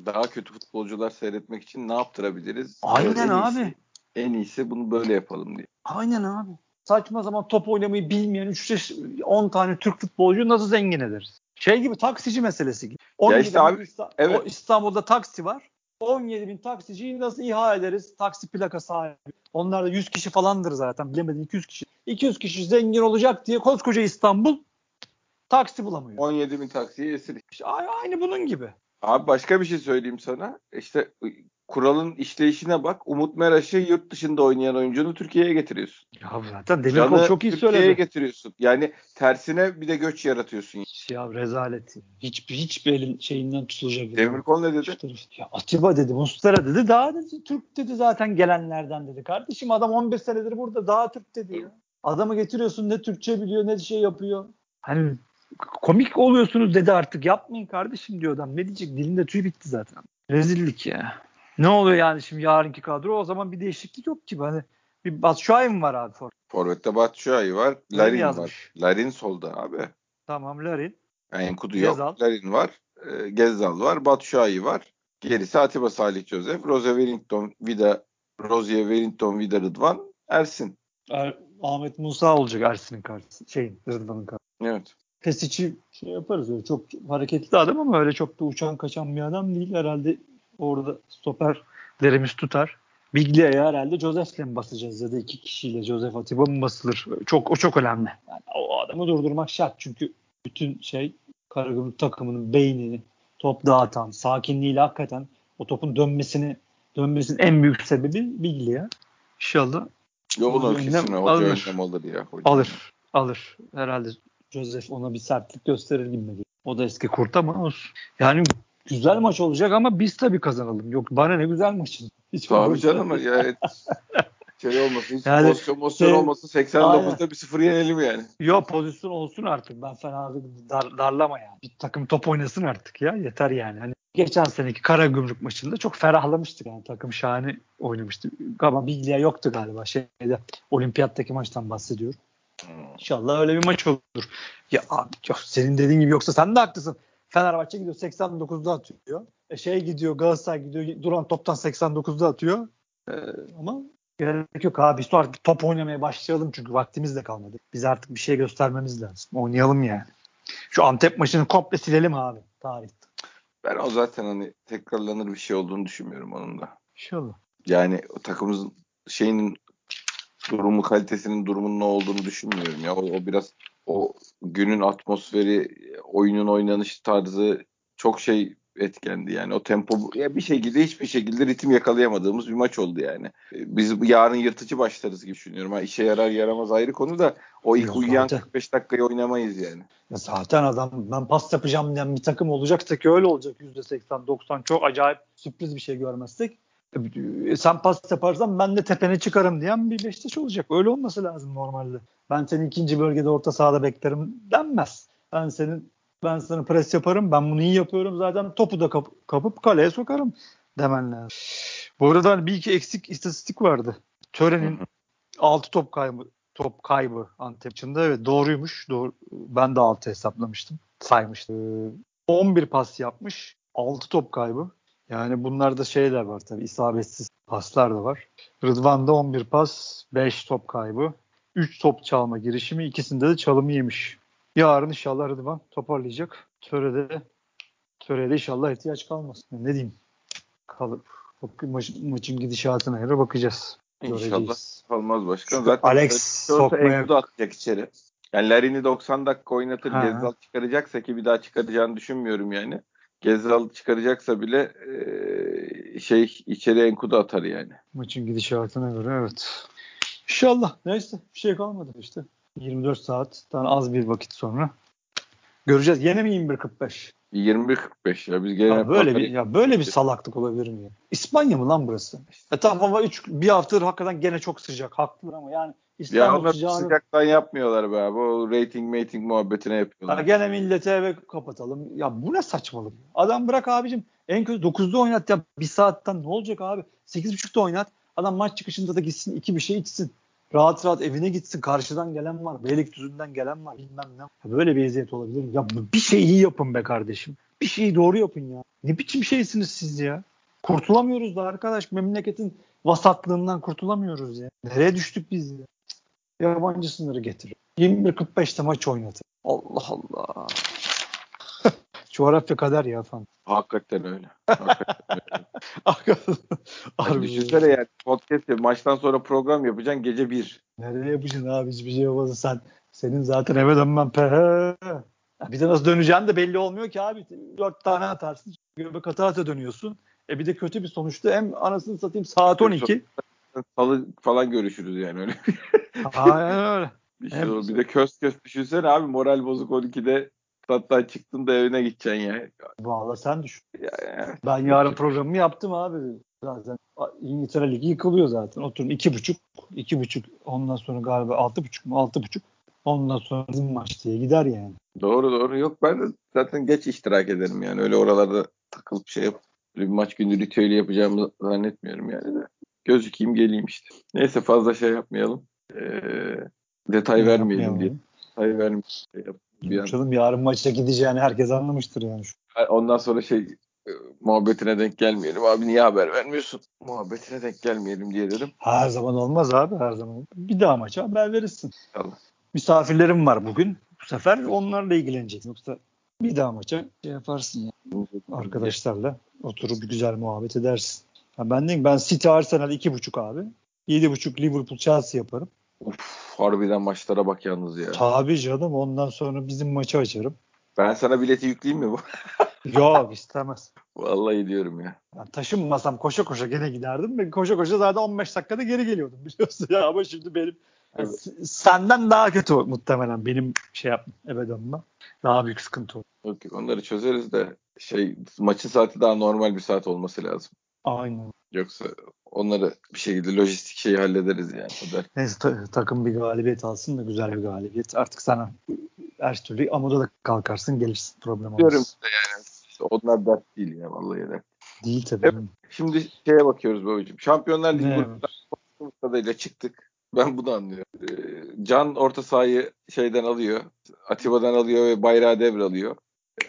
Daha kötü futbolcular seyretmek için ne yaptırabiliriz? Aynen en abi. Iyisi, en iyisi bunu böyle yapalım diye. Aynen abi saçma zaman top oynamayı bilmeyen 3 10 tane Türk futbolcu nasıl zengin ederiz? Şey gibi taksici meselesi gibi. Ya işte abi, İstanbul, evet. İstanbul'da taksi var. 17 bin taksiciyi nasıl ihale ederiz? Taksi plaka sahibi. Onlar da 100 kişi falandır zaten. Bilemedin 200 kişi. 200 kişi zengin olacak diye koskoca İstanbul taksi bulamıyor. 17 bin taksiye esir. İşte aynı bunun gibi. Abi başka bir şey söyleyeyim sana. İşte kuralın işleyişine bak. Umut Meraş'ı yurt dışında oynayan oyuncunu Türkiye'ye getiriyorsun. Ya zaten Demirkol çok iyi Türkiye'ye söyledi. getiriyorsun. Yani tersine bir de göç yaratıyorsun. Ya rezalet. Hiç hiçbir elin şeyinden tutulacak. Demirkol ne dedi? Ya Atiba dedi, Mustara dedi. Daha dedi Türk dedi zaten gelenlerden dedi. Kardeşim adam 11 senedir burada daha Türk dedi ya. Adamı getiriyorsun ne Türkçe biliyor ne şey yapıyor. Hani komik oluyorsunuz dedi artık yapmayın kardeşim diyor adam. Ne diyecek dilinde tüy bitti zaten. Rezillik ya. Ne oluyor yani şimdi yarınki kadro? O zaman bir değişiklik yok ki. Hani bir Batshuayi mi var abi? For Forvet'te Batshuayi var. Larin var. Larin solda abi. Tamam Larin. Enkudu yok. Larin var. E, Gezzal var. Batshuayi var. Gerisi Atiba Salih Joseph. Rose Wellington, Vida, Rozier Wellington, Vida Rıdvan, Ersin. Er, Ahmet Musa olacak Ersin'in karşısı. Şeyin Rıdvan'ın karşısı. Evet. Pesic'i şey yaparız öyle çok hareketli adam ama öyle çok da uçan kaçan bir adam değil. Herhalde orada stoperlerimiz tutar. Biglia'ya herhalde Joseph'le mi basacağız ya da iki kişiyle Joseph Atiba mı basılır? Çok o çok önemli. Yani o adamı durdurmak şart çünkü bütün şey Karagümrük takımının beynini top dağıtan, sakinliğiyle hakikaten o topun dönmesini dönmesinin en büyük sebebi Biglia. İnşallah. Yolun ölçüsüne hoca önlem alır ya. Hoca. Alır. Alır. Herhalde Joseph ona bir sertlik gösterir gibi. O da eski kurt ama olsun. Yani güzel maç olacak ama biz tabii kazanalım. Yok bana ne güzel maçın. Hiç Tabii canım ya. şey olmasın. Hiç Yani pozisyon, pozisyon şey- olmasın. 89'da bir sıfır yenelim yani. Yok pozisyon olsun artık. Ben fena dar, darlama yani. Bir takım top oynasın artık ya. Yeter yani. Hani geçen seneki Karagümrük maçında çok ferahlamıştık yani. Takım şahane oynamıştı. Ama Biglia yoktu galiba şeyde. Olimpiyattaki maçtan bahsediyorum. İnşallah öyle bir maç olur. Ya abi yok, senin dediğin gibi yoksa sen de haklısın. Fenerbahçe gidiyor 89'da atıyor. E şey gidiyor Galatasaray gidiyor duran toptan 89'da atıyor. Ee, ama gerek yok abi. Biz artık top oynamaya başlayalım çünkü vaktimiz de kalmadı. Biz artık bir şey göstermemiz lazım. Oynayalım yani. Şu Antep maçını komple silelim abi tarihte. Ben o zaten hani tekrarlanır bir şey olduğunu düşünmüyorum onun da. İnşallah. Yani o takımımızın şeyinin durumu kalitesinin durumunun ne olduğunu düşünmüyorum ya. O, o biraz o günün atmosferi, oyunun oynanış tarzı çok şey etkendi yani. O tempo ya bir şekilde hiçbir şekilde ritim yakalayamadığımız bir maç oldu yani. Biz yarın yırtıcı başlarız gibi düşünüyorum. Ha, işe yarar yaramaz ayrı konu da o ilk Yok, uyuyan zaten. 45 dakikayı oynamayız yani. Ya zaten adam ben pas yapacağım diyen bir takım olacaksa ki öyle olacak %80-90 çok acayip sürpriz bir şey görmezsek. E, sen pas yaparsan ben de tepene çıkarım diyen bir Beşiktaş olacak. Öyle olması lazım normalde. Ben seni ikinci bölgede orta sahada beklerim denmez. Ben senin ben sana pres yaparım. Ben bunu iyi yapıyorum. Zaten topu da kap- kapıp kaleye sokarım demen lazım. Bu arada hani bir iki eksik istatistik vardı. Tören'in 6 top kaybı top kaybı Antep maçında evet doğruymuş. Doğru. Ben de 6 hesaplamıştım. Saymıştım. Ee, 11 pas yapmış. 6 top kaybı. Yani bunlarda şeyler var tabii. isabetsiz paslar da var. Rıdvan'da 11 pas, 5 top kaybı. 3 top çalma girişimi. ikisinde de çalımı yemiş. Yarın inşallah Rıdvan toparlayacak. Töre'de Töre'de inşallah ihtiyaç kalmasın. Ne diyeyim? Kalıp maç, maçın gidişatına göre bakacağız. İnşallah Göreceğiz. kalmaz başkan. Zaten Alex sokmaya- Enkudu atacak içeri. Yani Larin'i 90 dakika oynatır. Ha. Gezzal çıkaracaksa ki bir daha çıkaracağını düşünmüyorum yani. Gezzal çıkaracaksa bile eee, şey içeri Enkudu atar yani. Maçın gidişatına göre evet. İnşallah. Neyse bir şey kalmadı işte. 24 saatten az bir vakit sonra. Göreceğiz. Yine mi 21.45? 21-45 ya biz gene Ya böyle bir ya böyle bir salaklık olabilir mi ya? İspanya mı lan burası? E tamam ama 3 bir haftadır hakikaten gene çok sıcak. Haklılar ama yani ya İstanbul onlar sıcağını sıcaktan yapmıyorlar be abi. O rating mating muhabbetine Ha, yapıyorlar. gene millete eve kapatalım. Ya bu ne saçmalık? Adam bırak abicim. En kötü 9'da oynat ya. Bir saatten ne olacak abi? 8.30'da oynat. Adam maç çıkışında da gitsin iki bir şey içsin. Rahat rahat evine gitsin. Karşıdan gelen var. Beylikdüzü'nden gelen var. Bilmem ne. Böyle bir eziyet olabilir mi? Ya bir şey iyi yapın be kardeşim. Bir şeyi doğru yapın ya. Ne biçim şeysiniz siz ya? Kurtulamıyoruz da arkadaş. Memleketin vasatlığından kurtulamıyoruz ya. Nereye düştük biz ya? Yabancı sınırı getir. 21.45'te maç oynatın. Allah Allah. Coğrafya kader ya falan. Hakikaten öyle. Hakikaten öyle. Harbi düşünsene yani podcast yap, maçtan sonra program yapacaksın gece 1. Nereye yapacaksın abi hiçbir şey yapmadın sen. Senin zaten eve dönmen pe. Bir de nasıl döneceğin de belli olmuyor ki abi. Dört tane atarsın. Göbek ata ata dönüyorsun. E bir de kötü bir sonuçta hem anasını satayım saat 12. Salı falan görüşürüz yani öyle. Aynen öyle. Bir, şey olur. bir de köz köz düşünsene abi moral bozuk 12'de tattan çıktın da evine gideceksin ya. Valla sen düşün. ya, ya. Ben yarın programımı yaptım abi. Zaten İngiltere Ligi yıkılıyor zaten. Oturun iki buçuk, iki buçuk ondan sonra galiba altı buçuk mu altı buçuk. Ondan sonra bizim maç diye gider yani. Doğru doğru. Yok ben de zaten geç iştirak ederim yani. Öyle oralarda takılıp şey yap. Bir maç günü ritüeli yapacağımı zannetmiyorum yani de. Gözükeyim geleyim işte. Neyse fazla şey yapmayalım. Ee, detay vermeyelim diye. Detay vermeyelim. Bir an- Canım yarın maça gideceğini herkes anlamıştır yani. Ondan sonra şey e, muhabbetine denk gelmeyelim. Abi niye haber vermiyorsun? Muhabbetine denk gelmeyelim diye dedim. Her zaman olmaz abi her zaman. Bir daha maça haber verirsin. İnşallah. Misafirlerim var bugün. Bu sefer onlarla ilgileneceksin. Yoksa bir daha maça şey yaparsın ya. Arkadaşlarla oturup güzel muhabbet edersin. Ha ben de ben City Arsenal iki buçuk abi. Yedi buçuk Liverpool Chelsea yaparım. Uf, harbiden maçlara bak yalnız ya. Tabii canım ondan sonra bizim maçı açarım. Ben sana bileti yükleyeyim mi bu? Yok istemez. Vallahi diyorum ya. Ben taşınmasam koşa koşa gene giderdim ve koşa koşa zaten 15 dakikada geri geliyordum biliyorsun ya ama şimdi benim Evet. Senden daha kötü muhtemelen benim şey yapma Ebedon'la. Daha büyük sıkıntı olur. Yok onları çözeriz de şey maçın saati daha normal bir saat olması lazım. Aynen. Yoksa onları bir şekilde lojistik şeyi hallederiz yani. O Neyse ta- takım bir galibiyet alsın da güzel bir galibiyet. Artık sana her türlü amuda da kalkarsın gelirsin problem olmaz. Diyorum işte yani. Onlar dert değil ya vallahi dert. Değil tabii. Evet. Şimdi şeye bakıyoruz babacığım. Şampiyonlar Ligi gruplarında kadarıyla çıktık. Ben bunu anlıyorum. Ee, Can orta sahayı şeyden alıyor. Atiba'dan alıyor ve bayrağı devralıyor.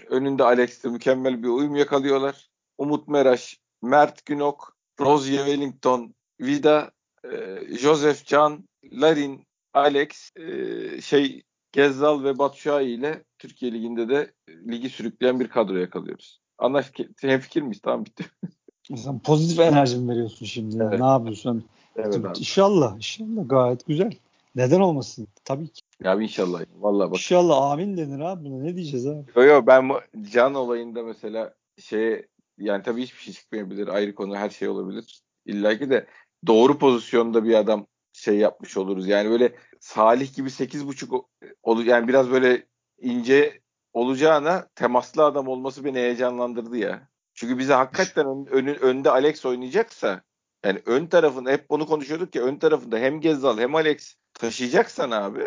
Önünde Alex'te mükemmel bir uyum yakalıyorlar. Umut Meraş, Mert Günok, Rozier Wellington, Vida, e, Joseph Can, Larin, Alex, e, şey Gezzal ve Batshuayi ile Türkiye Ligi'nde de ligi sürükleyen bir kadro yakalıyoruz. Anlaş fikir miyiz? Tamam bitti. Sen pozitif enerji mi veriyorsun şimdi? Evet. Ne yapıyorsun? Evet abi. İnşallah. İnşallah gayet güzel. Neden olmasın? Tabii ki. Ya inşallah. Vallahi bak. İnşallah amin denir abi. Buna ne diyeceğiz abi? Yo yo ben can olayında mesela şey yani tabii hiçbir şey çıkmayabilir. Ayrı konu her şey olabilir. İlla ki de doğru pozisyonda bir adam şey yapmış oluruz. Yani böyle Salih gibi 8.5 olu yani biraz böyle ince olacağına temaslı adam olması beni heyecanlandırdı ya. Çünkü bize hakikaten ön, ön, önde Alex oynayacaksa yani ön tarafında hep bunu konuşuyorduk ya ön tarafında hem Gezzal hem Alex taşıyacaksan abi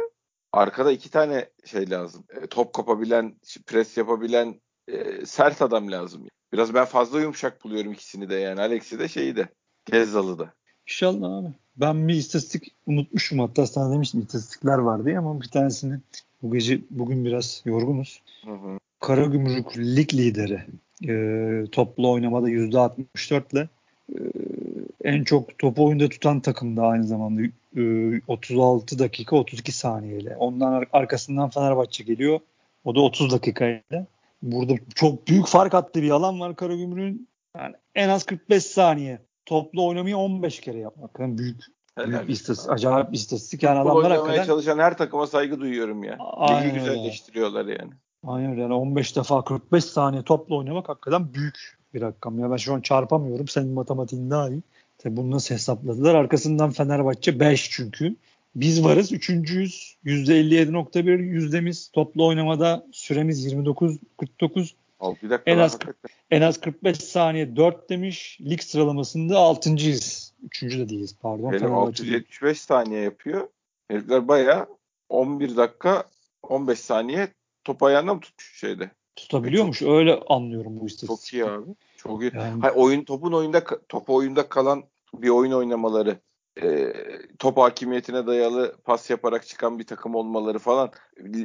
arkada iki tane şey lazım. E, top kapabilen, pres yapabilen e, sert adam lazım. Biraz ben fazla yumuşak buluyorum ikisini de yani. Alex'i de şeyi de. Gezzal'ı da. İnşallah abi. Ben bir istatistik unutmuşum hatta sana demiştim istatistikler var diye ama bir tanesini bu gece bugün biraz yorgunuz. Hı hı. Karagümrük lig lideri e, toplu oynamada %64 ile e, en çok topu oyunda tutan takım da aynı zamanda e, 36 dakika 32 saniyeyle. Ondan arkasından Fenerbahçe geliyor. O da 30 dakikayla. Burada çok büyük fark attı bir alan var Karagümrük'ün. Yani en az 45 saniye. Toplu oynamayı 15 kere yapmak. Yani büyük Büyük istatistik, acayip bir istatistik. Yani Futbol adamlar hakikaten... çalışan her takıma saygı duyuyorum ya. Aynen Ligi güzelleştiriyorlar yani. Aynen öyle. Yani 15 defa 45 saniye topla oynamak hakikaten büyük bir rakam. Ya ben şu an çarpamıyorum. Senin matematiğin daha iyi. Tabi bunu nasıl hesapladılar? Arkasından Fenerbahçe 5 çünkü. Biz varız. Üçüncüyüz. %57.1 yüzdemiz. Toplu oynamada süremiz 29-49. en az en az 45 saniye 4 demiş. Lig sıralamasında 6.'yız. Üçüncü de değiliz pardon. Benim 675 saniye yapıyor. Herifler bayağı 11 dakika 15 saniye top ayağında mı tutmuş şeyde? Tutabiliyormuş. Çok, öyle anlıyorum bu istatistik. Çok iyi abi. Çok iyi. Yani... Hayır, oyun topun oyunda top oyunda kalan bir oyun oynamaları e, top hakimiyetine dayalı pas yaparak çıkan bir takım olmaları falan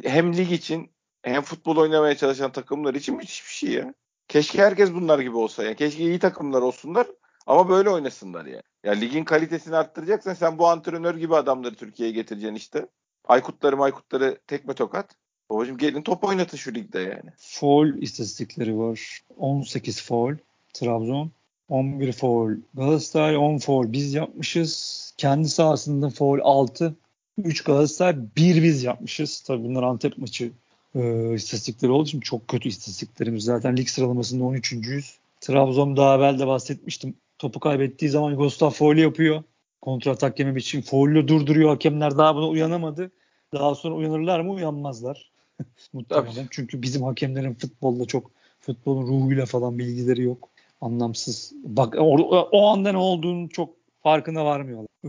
hem lig için hem futbol oynamaya çalışan takımlar için müthiş bir şey ya. Keşke herkes bunlar gibi olsa ya. Keşke iyi takımlar olsunlar ama böyle oynasınlar ya. Ya ligin kalitesini arttıracaksan sen bu antrenör gibi adamları Türkiye'ye getireceksin işte. Aykutları Maykutları tekme tokat. Babacım gelin top oynatın şu ligde yani. Foul istatistikleri var. 18 foul Trabzon. 11 foul Galatasaray 10 foul biz yapmışız. Kendi sahasında foul 6. 3 Galatasaray 1 biz yapmışız. Tabii bunlar Antep maçı e, istatistikleri olduğu için çok kötü istatistiklerimiz. Zaten lig sıralamasında 13.yüz. Trabzon daha evvel de bahsetmiştim. Topu kaybettiği zaman Gustav foul yapıyor. Kontra atak yememek için foul'ü durduruyor. Hakemler daha buna uyanamadı. Daha sonra uyanırlar mı? Uyanmazlar. Muhtemelen. Çünkü bizim hakemlerin futbolda çok futbolun ruhuyla falan bilgileri yok. Anlamsız. Bak o, o anda ne olduğunu çok farkına varmıyorlar. Ee,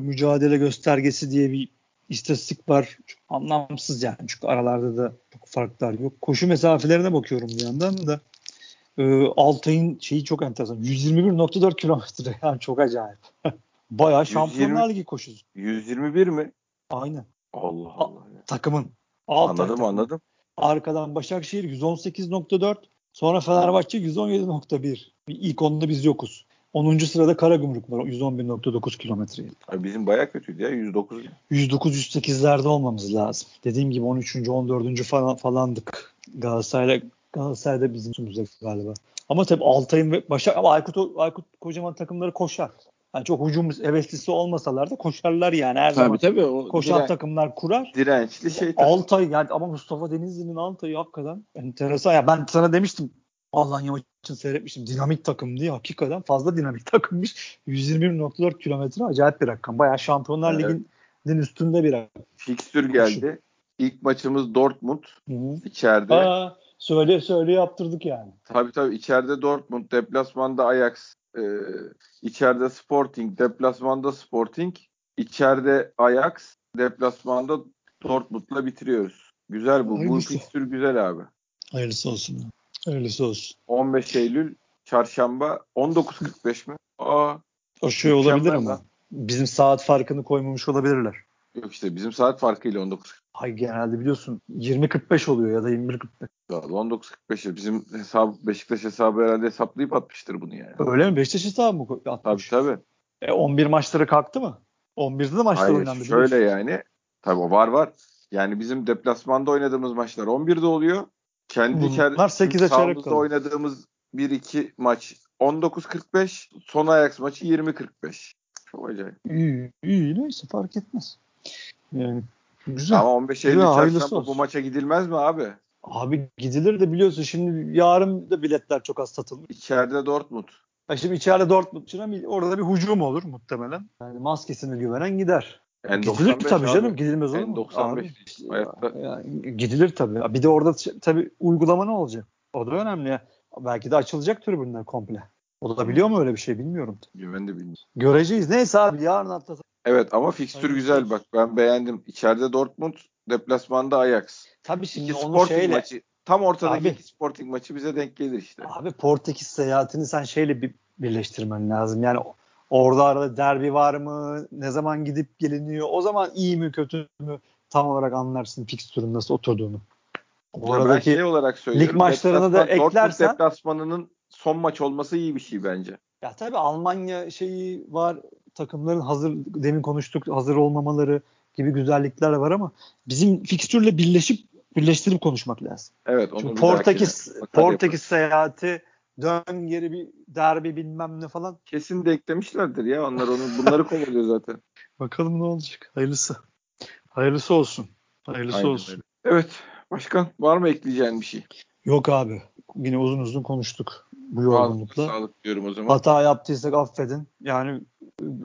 mücadele göstergesi diye bir istatistik var. Çok anlamsız yani. Çünkü aralarda da çok farklar yok. Koşu mesafelerine bakıyorum bir yandan da. Ee, Altay'ın şeyi çok enteresan. 121.4 kilometre. Yani çok acayip. Bayağı Şampiyonlar Ligi koşusu. 121 mi? Aynen. Allah Allah. Ya. Takımın. Altay anladım takımın. anladım. Arkadan Başakşehir 118.4. Sonra Fenerbahçe 117.1. İlk onda biz yokuz. 10. sırada Karagümrük var 111.9 kilometre. Bizim baya kötüydü ya 109. 109-108'lerde olmamız lazım. Dediğim gibi 13. 14. falan falandık. Galatasaray'la Galatasaray'da bizim üstümüzde galiba. Ama tabii Altay'ın ve Başak ama Aykut, Aykut kocaman takımları koşar. Yani çok hücum heveslisi olmasalar da koşarlar yani her tabii, zaman. Tabii o koşan diren, takımlar kurar. Dirençli şey. Altay yani ama Mustafa Denizli'nin Altay'ı hakikaten enteresan. Ya ben sana demiştim Alanya maçını seyretmiştim. Dinamik takım diye. Hakikaten fazla dinamik takımmış. 121.4 kilometre acayip bir rakam. Bayağı Şampiyonlar evet. Ligi'nin üstünde bir rakam. Fikstür geldi. İlk maçımız Dortmund. Hı-hı. içeride. Aa, söyle söyle yaptırdık yani. Tabii tabii içeride Dortmund, deplasmanda Ajax, e, içeride Sporting, deplasmanda Sporting, içeride Ajax, deplasmanda Dortmund'la bitiriyoruz. Güzel bu. Bu Hayırlısı. fikstür güzel abi. Hayırlısı olsun. Hayırlısı olsun. 15 Eylül çarşamba 19.45 mi? Aa, O şey olabilir ama. Bizim saat farkını koymamış olabilirler. Yok işte bizim saat farkıyla 19. Hay genelde biliyorsun 20.45 oluyor ya da 21.45. Vallahi 19.45 bizim hesabı Beşiktaş hesabı herhalde hesaplayıp atmıştır bunu yani. Öyle mi? Beşiktaş hesabı mı koy- Tabii atmış? tabii. E, 11 maçları kalktı mı? 11'de de maçlar Hayır oynandı. şöyle yani. Tabii var var. Yani bizim deplasmanda oynadığımız maçlar 11'de oluyor. Kendi Bunlar ker- 8'e çeyrek kalıyor. oynadığımız 1-2 maç 19.45. Son Ajax maçı 20.45. Çok acayip. İyi, iyi neyse fark etmez. Yani güzel. Ama 15 Eylül çarşamba bu maça gidilmez mi abi? Abi gidilir de biliyorsun şimdi yarın da biletler çok az satılmış. İçeride Dortmund. Ya şimdi içeride Dortmund için ama orada bir hücum olur muhtemelen. Yani maskesine güvenen gider. Gidilir N95 tabii abi. canım gidilmez olur mu? N95 Abi, yani gidilir tabii. Bir de orada tabii uygulama ne olacak? O da önemli ya. Belki de açılacak tribünler komple. O da biliyor mu öyle bir şey bilmiyorum. Ben de bilmiyorum. Göreceğiz. Neyse abi yarın atlatalım. Evet ama fikstür güzel bak ben beğendim. İçeride Dortmund, deplasmanda Ajax. Tabii şimdi İki onu şeyle maçı. Tam ortadaki Abi. Sporting maçı bize denk gelir işte. abi Portekiz seyahatini sen şeyle bir birleştirmen lazım. Yani orada arada derbi var mı? Ne zaman gidip geliniyor? O zaman iyi mi kötü mü? Tam olarak anlarsın fikstürün nasıl oturduğunu. O Ya ben aradaki şey olarak söylüyorum. maçlarını da deplasman- Dortmund eklersen- deplasmanının son maç olması iyi bir şey bence. Ya tabii Almanya şeyi var. Takımların hazır demin konuştuk hazır olmamaları gibi güzellikler var ama bizim fikstürle birleşip birleştirip konuşmak lazım. Evet onu Çünkü Portekiz Portekiz seyahati dön geri bir derbi bilmem ne falan. Kesin de eklemişlerdir ya. Onlar onu bunları kovalıyor zaten. Bakalım ne olacak. Hayırlısı. Hayırlısı olsun. Hayırlısı Aynen olsun. öyle. Evet. Başkan var mı ekleyeceğin bir şey? Yok abi. Yine uzun uzun konuştuk bu yorgunlukla. Sağlık diyorum o zaman. Hata yaptıysak affedin. Yani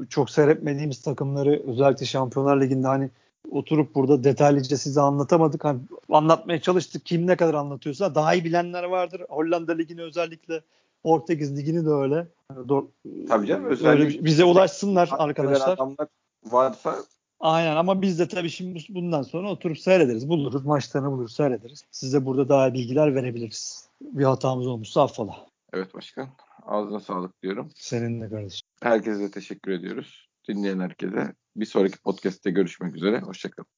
çok seyretmediğimiz takımları özellikle Şampiyonlar Ligi'nde hani oturup burada detaylıca size anlatamadık. Hani anlatmaya çalıştık. Kim ne kadar anlatıyorsa daha iyi bilenler vardır. Hollanda Ligi'ni özellikle Portekiz Ligi'ni de öyle. Do- Tabii canım, öyle özellikle- bir- bize ulaşsınlar arkadaşlar. Adamlar varsa Aynen ama biz de tabii şimdi bu- bundan sonra oturup seyrederiz. Buluruz, maçlarını buluruz, seyrederiz. Size burada daha bilgiler verebiliriz. Bir hatamız olmuşsa affola. evet başkan. Ağzına sağlık diyorum. Senin de kardeşim. Herkese teşekkür ediyoruz. Dinleyen herkese. Bir sonraki podcast'te görüşmek üzere. Hoşçakalın.